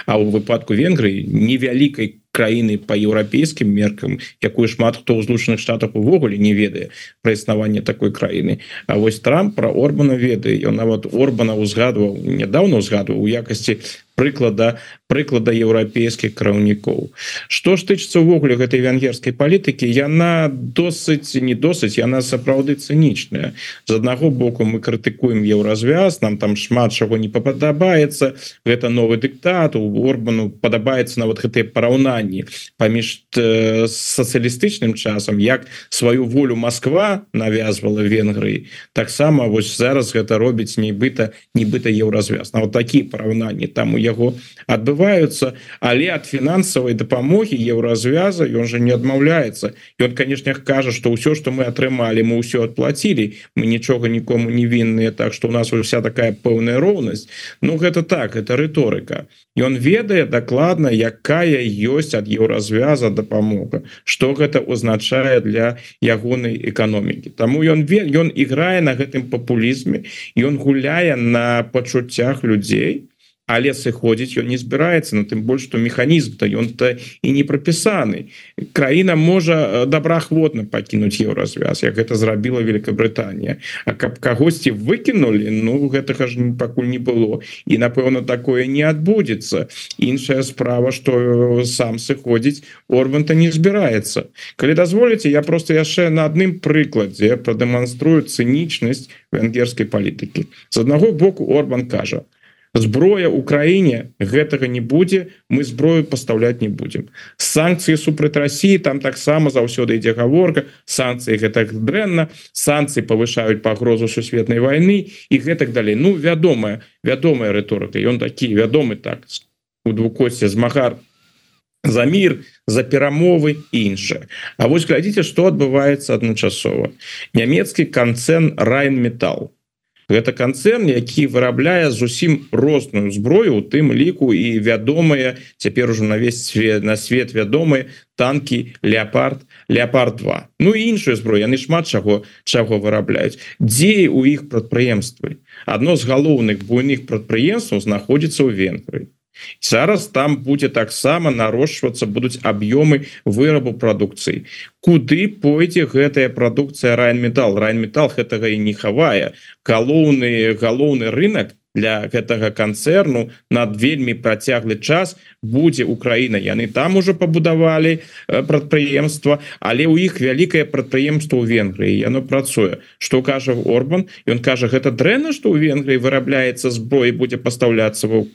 А ў выпадку Венгрыі невялікай краіны по еўрапейскім меркам якую шмат хто ў злучаных штатах увогуле не ведае пра існаванне такой краіны. А вось трамп про Орбана ведае. Ён нават Орбана узгадваў нядаўна узгадваў у якасці прыклада прыклада еўрапейскіх краўнікоў. Что ж тычыцца ўвогуле гэтай венгерскай палітыкі яна досыць не досыць яна сапраўды цынічная. З аднаго боку мы крытыкуем еўразвяз нам там шмат чаго не падабаецца. Гэта новы дыктат у Орбану падабаецца нават гэтые параўнанні паміж э, сацыялістычным часам як сваю волю Москва навязвала Венгрыі таксама вось зараз гэта робіць нібыта нібыта еўразвяз. На вот такие параўнанні там у я яго адбываюцца але ад фінансавай дапамогі еўразвяза ён же не адмаўляецца. Ён конечно кажа что ўсё что мы атрымалі мы ўсё адплацілі мы нічога нікому не вінныя так что у нас вся такая пэўная роўнасць. Ну гэта так это рыторыка. Ён ведае дакладна якая ёсць ад еўразвяза дапамога что гэта означае для ягонай эканомікі. Таму ён ён іграе на гэтым папулізме ён гуляе на пачуццях людзей але сыходзіць ён не збіраецца на тым больш што механізм то ён-то і не прапісаны краіна можа э, добраахвотна пакінуць еўразвяз як гэта зрабіла Великабрытанія А каб кагосьці выкінулі Ну гэтага ж пакуль не было. І напэўна такое не адбудзецца. Іншая справа что э, сам сыходзіць Орбанта не збіраецца. Калі дазволіце я просто яшчэ на адным прыкладзе прадэманструю цынічнасць венгерскай палітыкі. З аднаго боку Орбан кажа зброя Украіне гэтага не будзе мы зброю пастаўляць не будем санкцыі супраць Росіі там таксама заўсёды ідзе гаворка санкцыі гэтак дрэнна санкцыі павышаюць пагрозу сусветнай войны і гэтак далей. Ну вядомая вядомая рыторыка ён такі вядомы так у двукосці змагар за мир за перамовы іншае А вось глядзіце что адбываецца адначасова. Нямецкі канцэн райн металл гэта канцэрн які вырабляе зусім розную зброю у тым ліку і вядомыя цяпер ужо на весь свет на свет вядомы танки леопард леопард 2 Ну іншую зброю яны шмат чаго чаго вырабляюць. Дзе у іх прадпрыемствы? Адно з галоўных буйных прадпрыемстваў знаходзіцца ў венгры зараз там будзе таксама нарошчвацца будуць аб'ёмы вырабу прадукцыі. Куды пойдзе гэтая прадукцыя райн метал райн метал гэтага і не хавае. Галоўны галоўны рынок для гэтага канцэрну над вельмі працяглы час будзе Украіна. Яны там уже пабудавалі прадпрыемства але у іх вялікае прадпрыемство ў Венгрыі. Яно працуе. Что кажа Орбан? Ён кажа гэта дрэнна что ў Венгрыі вырабляецца зброі будзе пастаўляцца в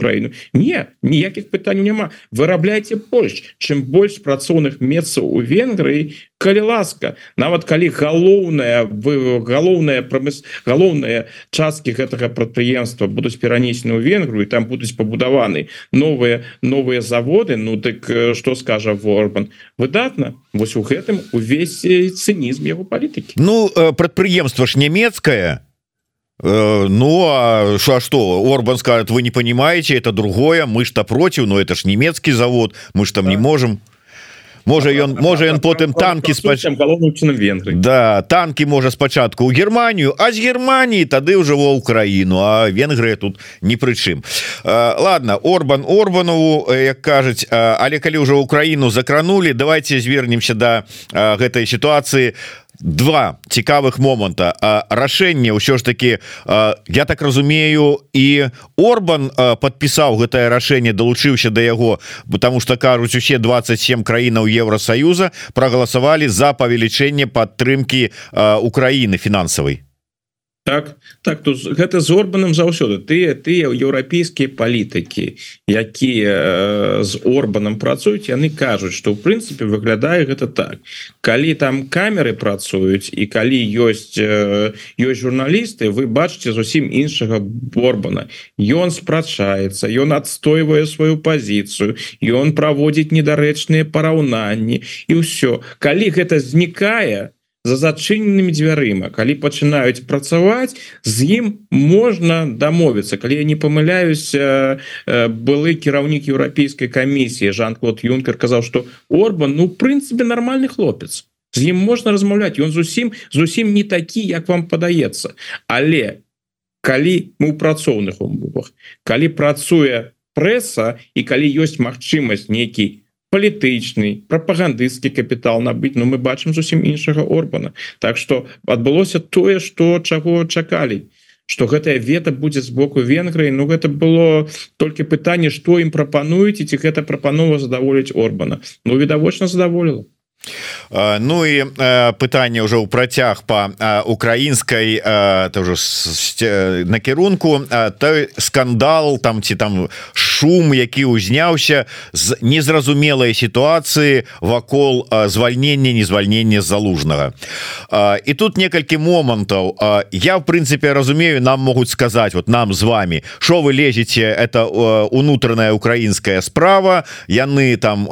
краіну не ніякіх пытанняў няма вырабляйте больш чым больш працоўных месцаў у Венгрыі калі ласка нават калі галоўная вы галоўная прамыс галоўныя часткі гэтага прадпрыемства будуць перанесены ў Венгрыю там будуць пабудаваны новыя новыя заводы Ну дык что скажа Ворбан выдатна. Вось у гэтым увесь цынізм яго палітыкі. Ну прадпрыемства ж нямецкая Э, ну а что что? Орбан скажет вы не понимаете это другое мы что против но это ж немецкий завод мы ж там да. не можем можа ён можа ён потым танки спач... да танки можа спачатку у Германию а з Германии тады уже во Украину а Венгрыя тут не прычым ладно Орбан Орбанову як кажуць але калі уже Украину закранули давайте звернемся до гэтай ситуации два цікавых моманта. Рашэнне ўсё ж таки я так разумею і Орбан подпісаў гэтае рашэнне далучыўся до яго потому что кажуць усе 27 краінаў Евросоюза прогаласавалі за павелічэнне падтрымки Украины фінансавай так? Так то гэта з орбаном заўсёды. Тыя тыя еўрапейскія палітыкі якія э, з орбаном працуюць яны кажуць что в прынцыпе выглядае гэта так. Калі там камеры працуюць і калі ёсць э, ёсць журналісты вы бачыце зусім іншага борбана ён спрачаецца ён адстойвае сваю пазіцыю ён праводзіць недарэчныя параўнанні і ўсё. Калі гэта знікае то за зачыненымі дзвярыма калі пачынаюць працаваць з ім можна дамовіцца. Калі я не памыляюся былы кіраўнік еўрапейскай камісіі Жан-клод юнкер казаў что Орбан ну прынцыпе нармальны хлопец. З ім можна размаўляць. Ён зусім зусім не такі як вам падаецца. Але калі мы ў працоўных умовах калі працуе прэса і калі ёсць магчымасць нейкі палітычны прапагандысцкі капітал набыць ну, мы бачым зусім іншага Орбана. Так что адбылося тое что чаго чакалі что гэтая вета будзе з боку Венгрыі Ну гэта было толькі пытанне что ім прапануюць і ці гэта прапанова задаволіць Орбана. Ну відавочна задаволіла Ну і пытанне ўжо ў працяг па украінскай тоже накірунку той скандал там ці там шум які ўзняўся з незразумелай сітуацыі вакол звальнення незвальнення залужнага. І тут некалькі момантаў. Я в прынцыпе разумею нам могуць сказаць вот нам з вами що вы лезеце это унутраная украінская справа яны там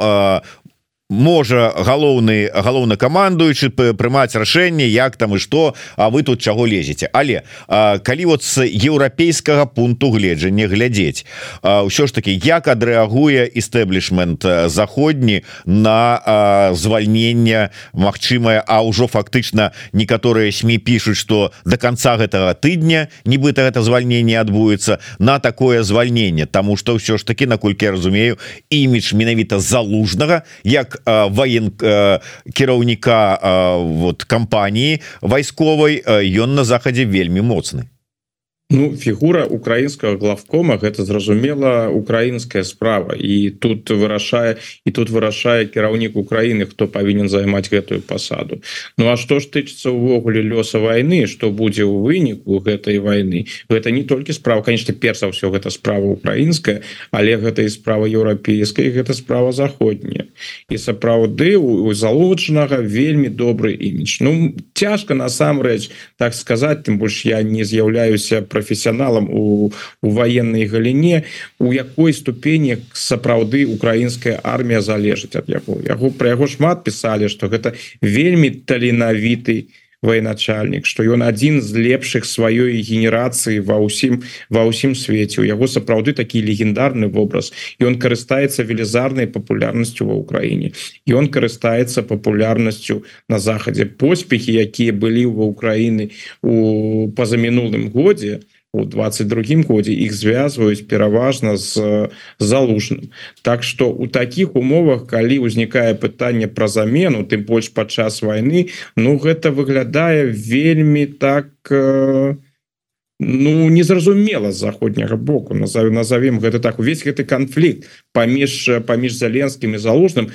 можа галоўны галоўны камандуючы прымаць рашэнне як там і што А вы тут чаго лезеце. Але а, калі вот з еўрапейскага пункту гледжання глядзець ўсё ж таки як адрэагуе істэблішмент заходні на а, звальнення Мачымае А ўжо фактычна некаторыя сМ пишутць что до конца гэтага тыдня нібыта гэта звальнение адбудзецца на такое звальнение тому что ўсё ж таки наколькі разумею імідж менавіта залужнага як воен кіраўніка вот кампаніі вайсковай ён на захадзе вельмі моцны Ну фігура украінскага главкома гэта зразумела украінская справа. І тут вырашае і тут вырашае кіраўнік Украіны хто павінен займаць гэтую пасаду. Ну а што ж тычыцца ўвогуле лёса войны что будзе ў выніку гэтай войны гэта не толькі справа конечно перш за ўсё гэта справа украінская але гэта і справа еўрапейская гэта справа заходняя. І сапраўды у залучанага вельмі добры імідж. Ну цяжка насамрэч так сказаць тым больш я не з'яўляюся про професіяналам у, у военной галіне у якой ступені сапраўды украінская армія залежыць ад яго. Яго про яго шмат писали что гэта вельмі таленавіты военачальнік что ён один з лепшых сваёй генерацыі ва ўсім ва ўсім свеце у яго сапраўды такі легендарны вобраз і он карыстаецца велізарнай папулярнасцю ва ўкраіне і он карыстаецца папулярнасцю на захадзе поспехи якія былі ва ўкраіны у пазамінулым годзе то у 22 годзе іх звязваюць пераважна з залужным. Так что у таких умовах калі ўзнікае пытанне про замену тым больш падчас войны Ну гэта выглядае вельмі так ну незразумела з заходняга боку. Назовем назовем гэта так увесь гэты канфлікт паміж паміж заленскім і залужным.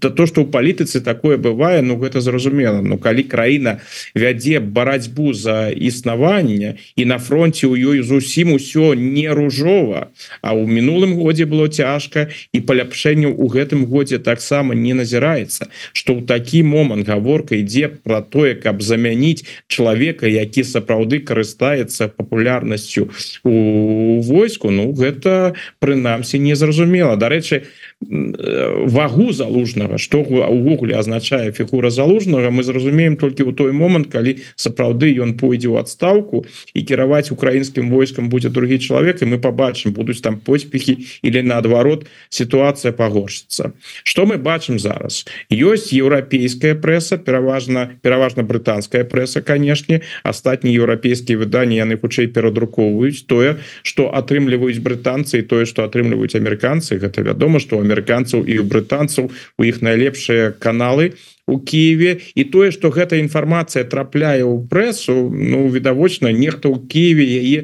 То что у палітыцы такое бывае Ну гэта зразумела Ну калі краіна вядзе барацьбу за існаванне і на фронте у ёй зусім усё не ружова А у мінулым годзе было цяжка і паляпшэнню у гэтым годзе таксама не назіраецца что ў такі момант гаворка ідзе про тое каб замяніць чалавека які сапраўды карыстаецца папулярнасцю у войску. Ну гэта прынамсі незразумела дарэчы вагу залужнага что увогуле означае фігура залужнага мы зразумеем толькі ў той момант калі сапраўды ён пойдзе ў адстаўку і кіраваць украінскім войскам будзе другі чалавек і мы побачым будуць там поспехи или наадварот сітуацыя пагоршыцца. Что мы бачым зараз? Ёсць еўрапейская прэса пераважна пераважна брытанская прэса канешне астатнія еўрапейскія выданні яны хутчэй перадрукоўваюць тое что атрымліваюць брытанцы тое что атрымліваюць амерыканцы. Гэта вядома что амерыканцаў і брытанцаў у іх найлепшыя каналы у Киеве і тое что гэта інфармацыя трапляе ў прэсу ну відавочна нехто ў Киеве яе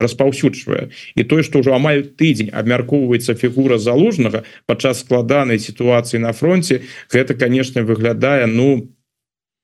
распаўсюджвае. І тое что ўжо амаль тыдзень абмяркоўваецца фігура залужнага падчас складанай сітуацыі на фронте гэта конечно выглядае ну по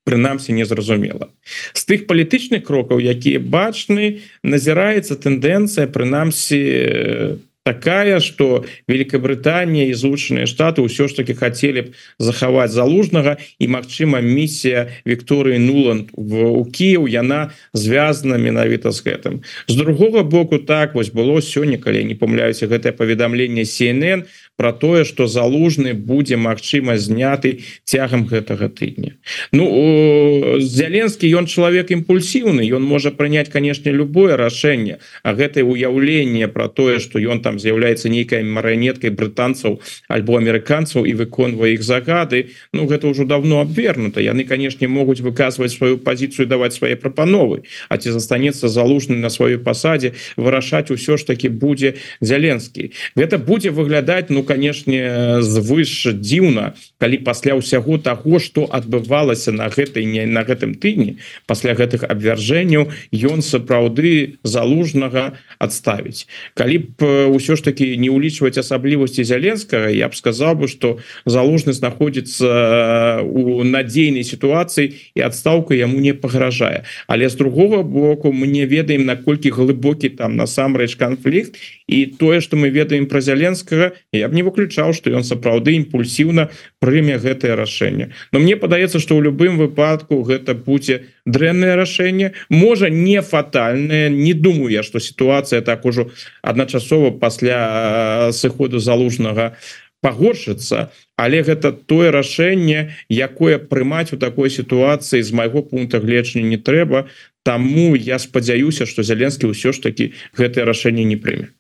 прынамсі незразумела. З тых палітычных крокаў якія бачны назіраецца тэндэнцыя прынамсі такая что Великобрытанія і злучаныя штаты ўсё ж таки хотели б захаваць залужнага і Мачыма місія Вікторыі нуланд в у Кіў яна звязана менавіта з гэтым з другого боку так вось было сёння калі не помыляюся гэтае паведамленне CNN про тое что залужны будзе Мачыма зняты цягам гэтага тыдня. Ну зяленскі ён чалавек імпульсіўны ён можа прыняць канешне любое рашэнне а гэтае уяўленне про тое что ён там з'яўляецца нейкай марыянеткай брытанцаў альбо амерыканцаў і выконвае іх загады. Ну гэта ўжо давно абвернута яны канешне могуць выказваць сваю пазіцыю даваць свае прапановы А ці застанецца залужны на сваёй пасадзе вырашаць усё ж таки будзе зяленскі. Гэта будзе выглядаць ну канешне звыш дзіўна калі пасля ўсяго таго что адбывалася на гэтай не на гэтым тыдні пасля гэтых абвяржэнняў ён сапраўды залужнага адставіць. Калі б ўсё ж таки не ўлічваць асаблівасці зяленскага я б сказал бы что залужны знаходзіцца у надзейнай сітуацыі і адстаўка яму не пагражае. Але з другого боку мы не ведаем наколькі глыбокі там насамрэч канфлікт. І тое что мы ведаем про зяленскага я б не выключаў что ён сапраўды імпульсіўна прыме гэтае рашэнне. Но мне падаецца что ў любым выпадку гэта будзе дрэннае рашэнне можа не фатальная не думаю я что сітуацыя так ужо адначасова пасля сыходу залужнага пагоршыцца. Але гэта тое рашэнне якое прымаць у такой сітуацыі з майго пункта гледжання не трэба. Таму я спадзяюся что зяленскі ўсё ж таки гэтае рашэнне не прыме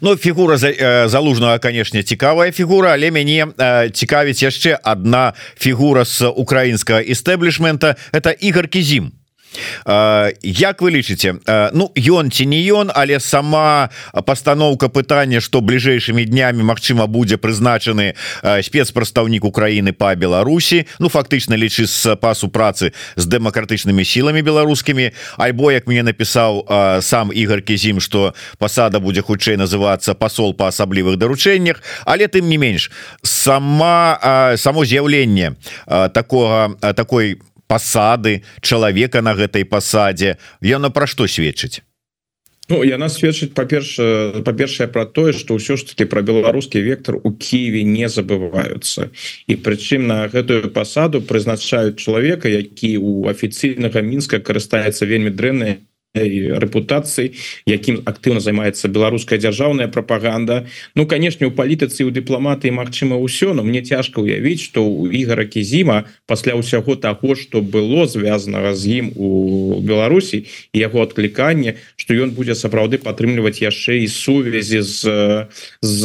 Ну фігура за, залужнага канешне цікавая фігура але мяне цікавіць яшчэ одна фігура з украінскага істэблішмента это Ігор кізім Як вы лічыце? Ну ён ці не ён але сама пастаноўка пытання что бліжэйшымі днямі Мачыма будзе прызначаны спецпрадстаўнік Украіны по Беларусі Ну фактычна лічы з пасу працы з дэмакратычнымі сіламі беларускімі. Альбо як мне напісаў сам Ігор кізім что пасада будзе хутчэй называцца посол по асаблівых даручэннях але тым не менш сама само з'яўленне такого такой по пасады чалавека на гэтай пасадзе. Яно пра што сведчыць? Ну, яна сведчыць па-перша па-першае про тое что ўсё ж таки про беларускі вектор у Киеве не забываюцца. І прычым на гэтую пасаду прызначаюць чалавека які у афіцыйнага мінска карыстаецца вельмі дрэнныя рэпутацыі якім актыўна займаецца беларуская дзяржаўная прапаганда. Ну канешне у палітыцы у дыпламатыі Мачыма ўсё но мне цяжка ўявіць что у ігора кізіма пасля ўсяго таго что было звязанага з ім у Беларусі яго адкліканне что ён будзе сапраўды падтрымліваць яшчэ і сувязі з з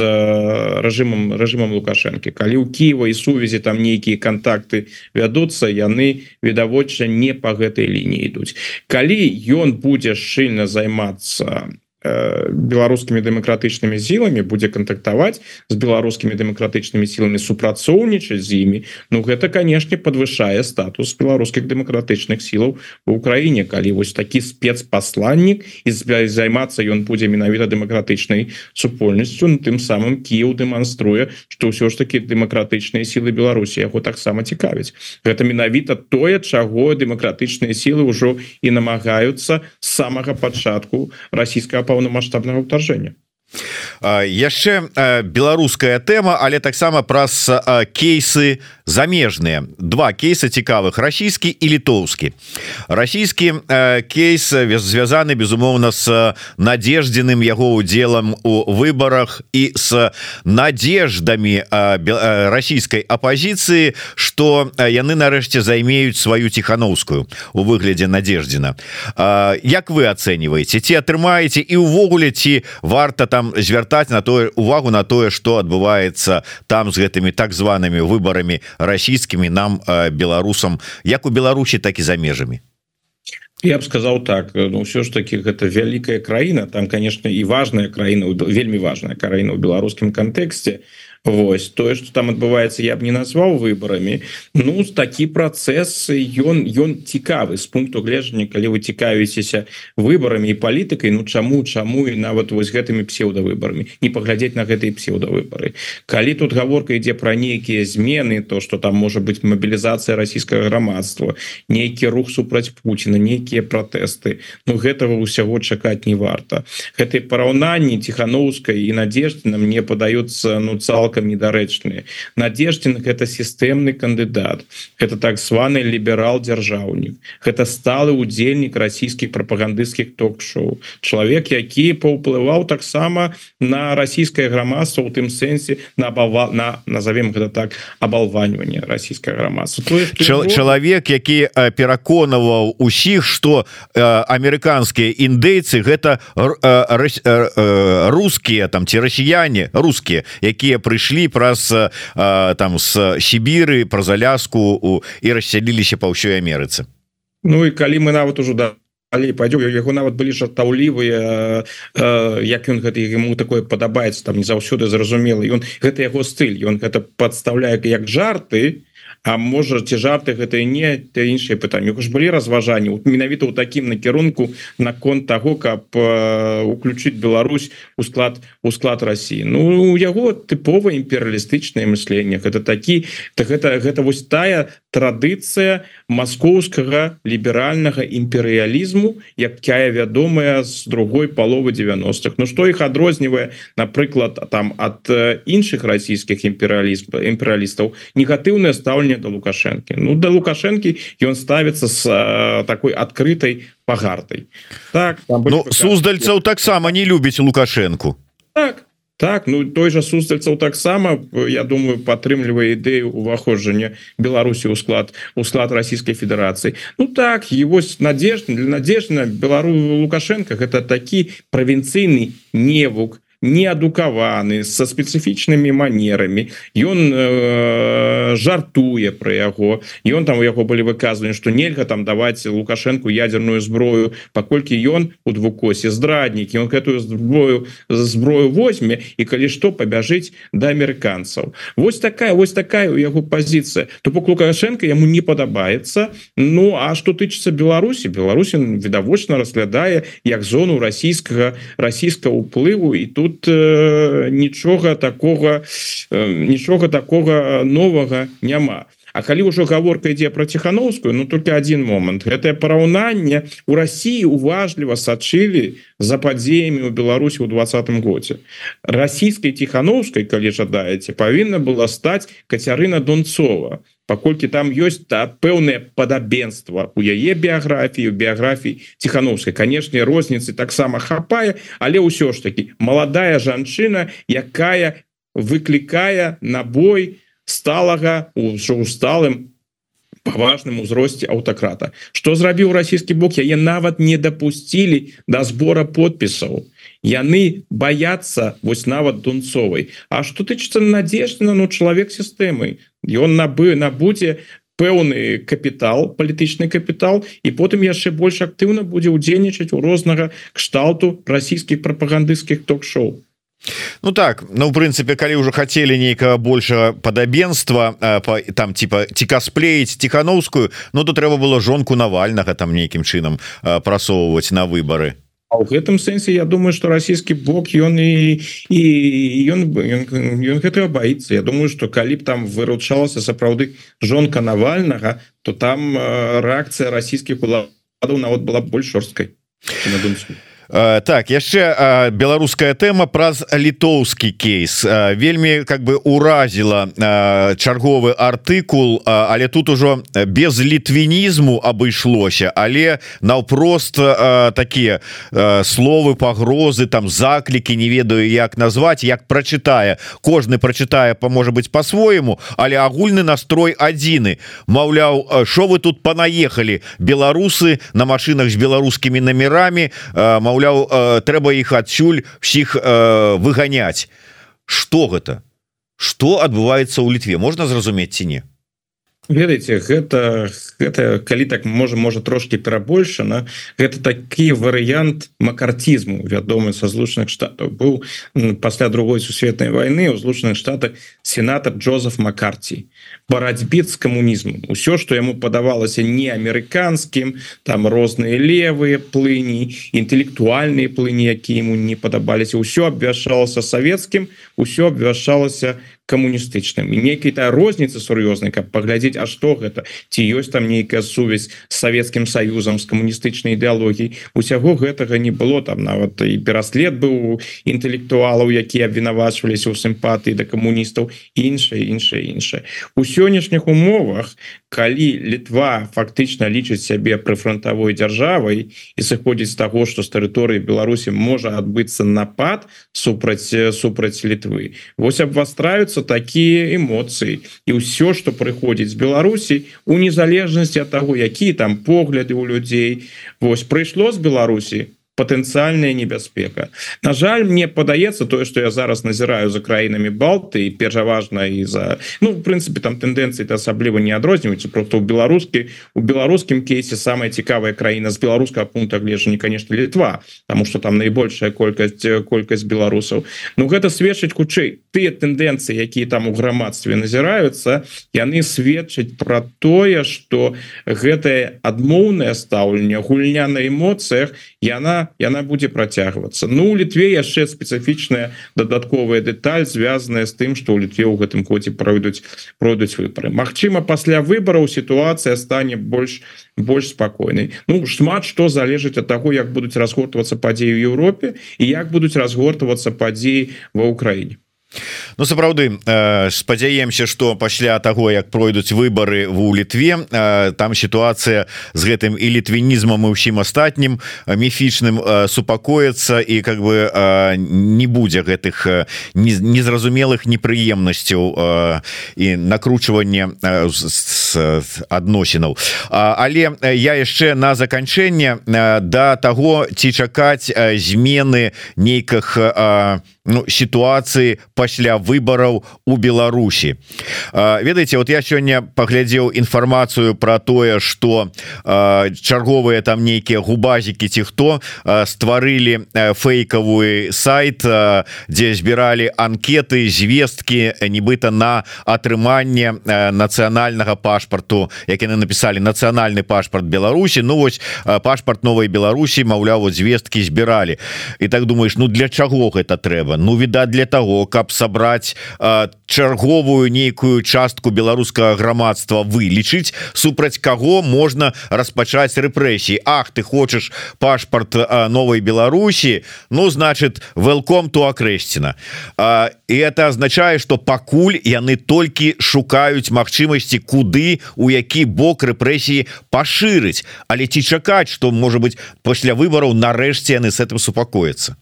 рэжымам рэжымам лукашэнкі. Калі у Кіева і сувязі там нейкія контакты вядуцца яны відавочна не по гэтай лініі ідуць. Калі ён будзе будзе шчыльна займацца беларускімі дэмакратычнымі сіламі будзе кантактаваць з беларускімі дэмакратычнымі сіламі супрацоўнічаць з імі. Ну гэта канешне подвышае статус беларускіх дэмакратычных сілаў у Украіне. Калі вось такі спецпасланнік і займацца ён будзе менавіта дэмакратычнай супольнасцю тым самым Кіў дэманструе што ўсё ж таки дэмакратычныя сілы Беларусі яго таксама цікавіць гэта менавіта тое чаго дэмакратычныя сілы ўжо і намагаюцца самага пачатку расійскага паўнамасштабнага ўтаржэння яшчэ беларуская тэма але таксама праз кейсы замежныя два кейсы цікавых. Расійскі і літоўскі. Расійскі кейс звязаны безумоўна с надеждзеным яго удзелам у выборах і с надеждамі расійскай апозіцыі что яны нарэшце займеюць сваю ціхановскую у выглядзе надеждзена Як вы ацэньваеце ці атрымаеце і увогуле ці варта там звяртаць на тое увагу на тое что адбываецца там з гэтымі так зваными выборами расійскімі нам беларусам як у Беларусі так і за межамі я б сказал так Ну все ж таки гэта вялікая краіна там конечно і важная краіна вельмі важная краіна ў беларускім кантэксце Вось тое что там адбываецца я б не назваў выборами Ну такі працэс ён ён цікавы з пункту гледжання калі вы цікавіцеся выборами і палітыкай Ну чаму чаму і нават вось гэтымі псеўдавыборами не паглядзець на гэтые псеўдавыборы калі тут гаворка ідзе про нейкія змены то что там можа быть мобілізацыя расійскага грамадства нейкі рух супраць Пуціна нейкія пратэсты Ну гэтага ўсяго чакаць не варта. Гэтай параўнанні ціхановскай і надежды нам мне падаюцца ну цалкам цалкам недарэчныя. Надеждзін гэта сістэмны кандыдат это так званы ліберал дзяржаўнік гэта сталы удзельнік расійскіх прапагандысцкіх ток-шоу чалавек які паўплываў таксама на расійскае грамадства у тым сэнсе на абава на назовем гэта так абалваньванне расійскае грамадства. Чалавек які пераконаваў усіх что амерыканскія індейцы гэта рускія там ці расіяне рускія якія прыйшлі прыйшлі праз там з Сібіры праз аляску і рассяліліся па ўсёй Амерыцы Ну і калі мы нават ужо да пойдем. Яго нават былі жартаўлівыя як ён гэта ему такое падабаецца там не заўсёды зразумелы ён гэта яго стыль ён гэта подставляе як жарты А можа ці жарты гэта не те іншыя пытанні. Ж былі разважанні менавіта ў такім накірунку наконт того каб уключыць Беларусь у склад у склад Росіі Ну у яго тыповае імперыялістычнае мысленне. Гэта такі так гэта гэта вось тая традыцыя маскоўскага ліберальнага імперыялізму якая вядомая з другой паловы 90-х Ну што іх адрознівае напрыклад там ад іншых расійскіх імперыялізм імперыялістаў? Негатыўнае стаўленне стаўленне до лукашэнкі Ну да лукашэнкі ён ставіцца с такой адкрытай пагартай так. Ну, суздальцаў таксама не любіць лукашэнку так так ну той же суздальцаў таксама я думаю падтрымлівае ідэю уваходжання Беларусі ў склад у склад Ройскай Федерацыі Ну так і вось надежда для надежна белару лукашенко гэта такі правінцыйны невук неадукаваны со спецыфічнымі манерамі. Ён э, жартуе про яго. Ён там у яго былі выказаны что нельга там даваць лукашенко ядерную зброю паколькі ён у двукосе здраднікі. Он гэтую зброю зброю возьме і калі што пабяжыць до да амерыканцаў. Вось такая вось такая у яго позиция то бок лукашенко яму не падабаецца. Ну а что тычыцца Беларусі Беларусін відавочна разглядае як зону расійскага расійскага уплыву і тут тут э, нічога такого э, нічога такого новага няма А калі ўжо гаворка ідзе про ціхановскую Ну только один момант. Гэтае параўнанне у Росіі уважліва сачылі за падзеямі у Беларусі ў двадцатым годзе. Расійскай ціхановскай калі жадаеце павінна была стаць Кацярына Донцова паколькі там ёсць та пэўнае падабенства у яе біяграфію біяграфій ціхановскай канешне розніцы таксама хапае але ўсё ж таки маладая жанчына якая выклікае на бой сталага ўжо усталым важным узросце аўтакрата. Что зрабіў расійскі бок яе нават не дапусцілі до сбора подпісаў. Яны боятся вось нават дунцовай. А что тычыцца надежды на ну чалавек сістэмы ён набы набудзе пэўны капітал палітычны капітал і потым яшчэ больш актыўна будзе удзельнічаць у рознага кшталту расійскіх прапагандысцкіх ток-шоу Ну так ну в прынцыпе калі ўжо хацелі нейкага большего падабенства по там типа ці касплеіць тихохановскую Ну то трэба было жонку навальнага там нейкім чынам прасоўваць на выборы. У гэтым сэнсе Я думаю что расійскі бок ён і і ён ён гэтага боится. Я думаю что калі б там выручалася сапраўды жонка навальнага то там рэакцыя расійскіх уладаў нават была больш жорсткай на думаю так яшчэ беларуская тэма праз літоўскі кейс. Вельмі как бы уразіла чарговы артыкул але тут ужо без літвінізму абышлося але наўпрост такія словы пагрозы там заклікі не ведаю як назваць як прачытае. Кожны прачытае поможа быть по-свойму але агульны настрой адзіны. Маўляў що вы тут панаехалі? Беларусы на машинах з беларускімі номерамі Маўляў маўляў э, трэба іх адсюль всіх э, выганяць. Что гэта? Что адбываецца ў літве? Можна зразумець ці не ведаеце гэта гэта калі так можа можа трошки перабольшана гэта такі варыянт макартизму вядомы са злучаных штатаў. Быў пасля другой сусветнай войны у злучаных штатах сенатор Джозеф макарці барацьбе з камунізму ўсё что яму падавалася не амерыканскім там розныя левыя плыні інтэлектуальныя плыні які ему не падабаліся. Ўсё абвяшалася савецкім усё абвяшалася камуністычным і нейкай-то розніцы сур'ёзнай каб паглядзець А что гэта ці ёсць там нейкая сувязь с Савецкім союзам з камуністычнай ідэалогій усяго гэтага не было там нават і пераслед быў інтэлектуалаў якія абвінавачваліся ў сімпатыі да камуністаў іншае іншае іншае у сённяшніх умовах калі літва фактычна лічыць сябе прыфронтавой дзяржавай і сыходзіць з таго што з тэрыторыі Беларусі можа адбыцца напад супраць супраць літвы. Вось абвастраюцца такія эмоцыі. І ўсё что прыходзіць з Беларусі у незалежнасці ад таго які там погляды у людзей Вось прыйшло з Беларусі патэнцыяльная небяспека На жаль мне падаецца тое что я зараз назіраю за краінамі балты і пераважна і за ну в прынцыпе там тэндэнцыі это асабліва не адрозніваюцца просто у беларускі у беларускім кейсе самая цікавая краіна з беларускага пункта гледжання конечно літва потому что там наибольшая колькасць колькасць беларусаў Ну гэта сведчыць хутчэй тыя тэндэнцыі якія там у грамадстве назіраюцца яны сведчаць про тое что гэтае адмоўнае стаўленне гульня на эмоцыях яна яна будзе працягвацца Ну у літве яшчэ спецыфічная дадатковая дэталь звязаная з тым что ў літве ў гэтым годзе пройдуць пройдуць выборы. Мачыма пасля выбораў сітуацыя стане больш больш спакойнай Ну шмат что залежыць ад таго як будуць разгортвацца падзеі ў Еўропе і як будуць разгортвацца падзеі ва ўкраіне Ну сапраўды э, спадзяемся что пасля того як пройдуць выборы в у літве э, там сітуацыя з гэтым і літвінізмам і ўсім астатнім э, міфічным супакоіцца і как бы не будзе гэтых незразумелых непрыемнасцяў і накручвання адносінаў. Але я яшчэ на заканчэнне да таго ці чакаць змены нейках ну, сітуацыі пасля выбораў у Беларусі ведаеце вот я сёння паглядзеў інфармацыю про тое что чарговыя там нейкія губазікі ці хто стварылі фейкавую сайт дзе збіралі анкеты звесткі нібыта на атрыманне нацыянальнага пашпарту як яны написали нацыянальны пашпарт Беларусі. Ну вось пашпарт новой Беларусі Маўляў вот звесткі збіралі. І так думаешь Ну для чаго гэта трэба Ну відаць для того каб сабраць чарговую нейкую частку беларускага грамадства вылічыць супраць каго можна распачаць рэпрэсіі. Ах ты хочаш пашпарт новой Беларусі? Ну значит welcome to акрэсціна і это означае что пакуль яны толькі шукаюць магчымасці куды у які бок рэпрэсіі пашырыць. Але ці чакаць что можа быть пасля выбораў нарэшце яны с этим супакоятся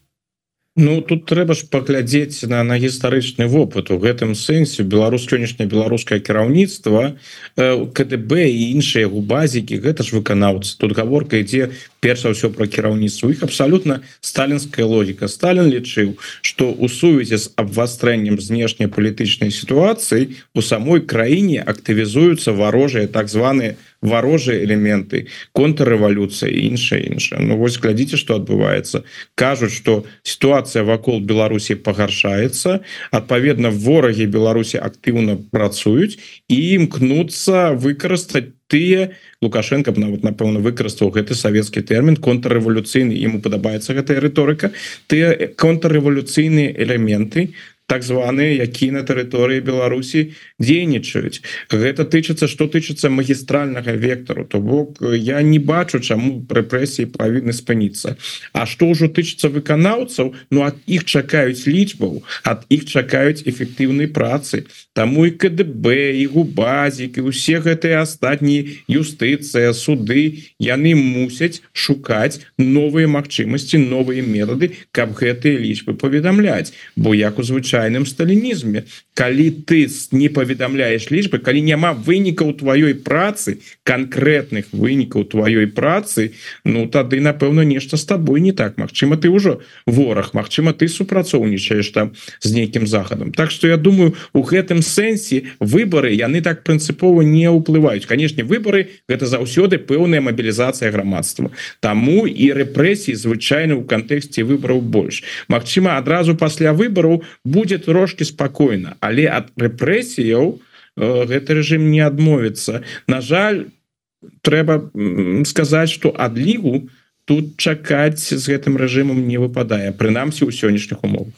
Ну тут трэба ж паглядзець на на гістарычны вопыт. У гэтым сэнсе беларус сённяшняе беларускае кіраўніцтва КДБ і іншыя губазікі гэта ж выканаўцы. Тут гаворка ідзе перш за ўсё про кіраўніцтва. Их абсолютно сталінская логіка. Сталін лічыў что у сувязі з абвастрэннем знешнепалітычнай сітуацыі у самой краіне актывізуюцца варожыя так званые варожыя элементы контррэвалюцыя іншая іншая Ну вось глядзіце что адбываецца. Кажуць что сітуацыя вакол Беларусі пагаршаецца адпаведна ворагі Беларусі актыўна працуюць і імкнуцца выкарыстаць тыя лукашенко б нават напэўна выкарыстаў гэты савецкі тэрмін контррэвалюцыйны. Ему падабаецца гэтая рыторыка. Тыя контррэвалюцыйныя элементы так званыя які на тэрыторыі Беларусі дзейнічаюць. Гэта тычыцца что тычыцца магістральнага вектору то бок я не бачу чаму рэпрэсіі павінны спыніцца. А что ўжо тычыцца выканаўцаў Ну ад іх чакаюць лічбаў ад іх чакаюць эфектыўнай працы. Таму і КДБ і губазік і усе гэтыя астатнія юстыцыя суды яны мусяць шукаць новыя магчымасці новыя метады каб гэтыя лічбы паведамляць. Бо як у звычайно звычайным сталінізме калі ты не паведамляешь лічбы калі няма вынікаў тваёй працы конкретных вынікаў тваёй працы ну тады напэўна нешта с тобой не так. Мачыма ты ўжо вораг Мачыма ты супрацоўнічаешь там з нейкім захадам Так что я думаю у гэтым сэнсе выборы яны так прынцыпова не ўплываюць канешне выборы гэта заўсёды пэўная мобілізацыя грамадства Таму і рэпрэсіі звычайна ў кантэксце выбораў больш Мачыма адразу пасля выбораў будет будзе трошки спокойно але от рэпрэсіяў э, гэты режим не адмовіцца. На жаль трэба сказаць что адлігу тут чакаць з гэтым рэжымом не выпадае прынамсі ў сённяшніх умовах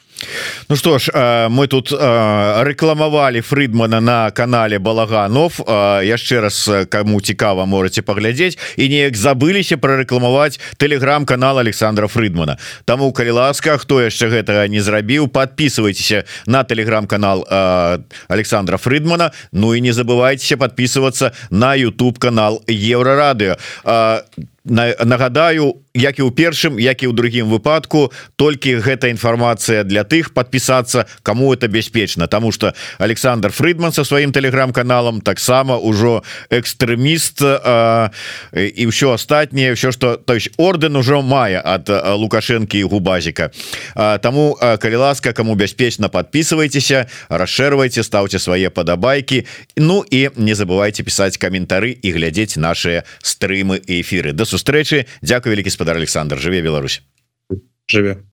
Ну что ж мы тут рэкламавалі Фрыдмана на канале балаганов яшчэ раз кому цікава можете паглядзець і неяк забыліся прарэкламаваць телеграм-канал Александра Фрыдмана Таму калі ласка хто яшчэ гэтага не зрабіў подписывайтеся на телеграм-канал Александра Фрыдмана Ну і не забывайтеся подписываться на YouTube канал еврорадыо нагадаю як і ў першым як і ў другім выпадку. Толькі гэта інфармацыя для тых подпісацца кому это бяспечна. Тому что Александр Фридман со сваім телеграм-каналам таксама ўжо экстрэміст і ўсё астатняе все что то есть орден ужо мае от лукашэнкі губазіка. Тому калі ласка кому бяспечна подписывайтеся расшэрвайте ставце свае падабайки Ну і не забывайте писать каментары і глядзець наши стрымы эфиры до сустрэчы. Дякую вялікі спадар Александр. Жыве Беларусь. Жыве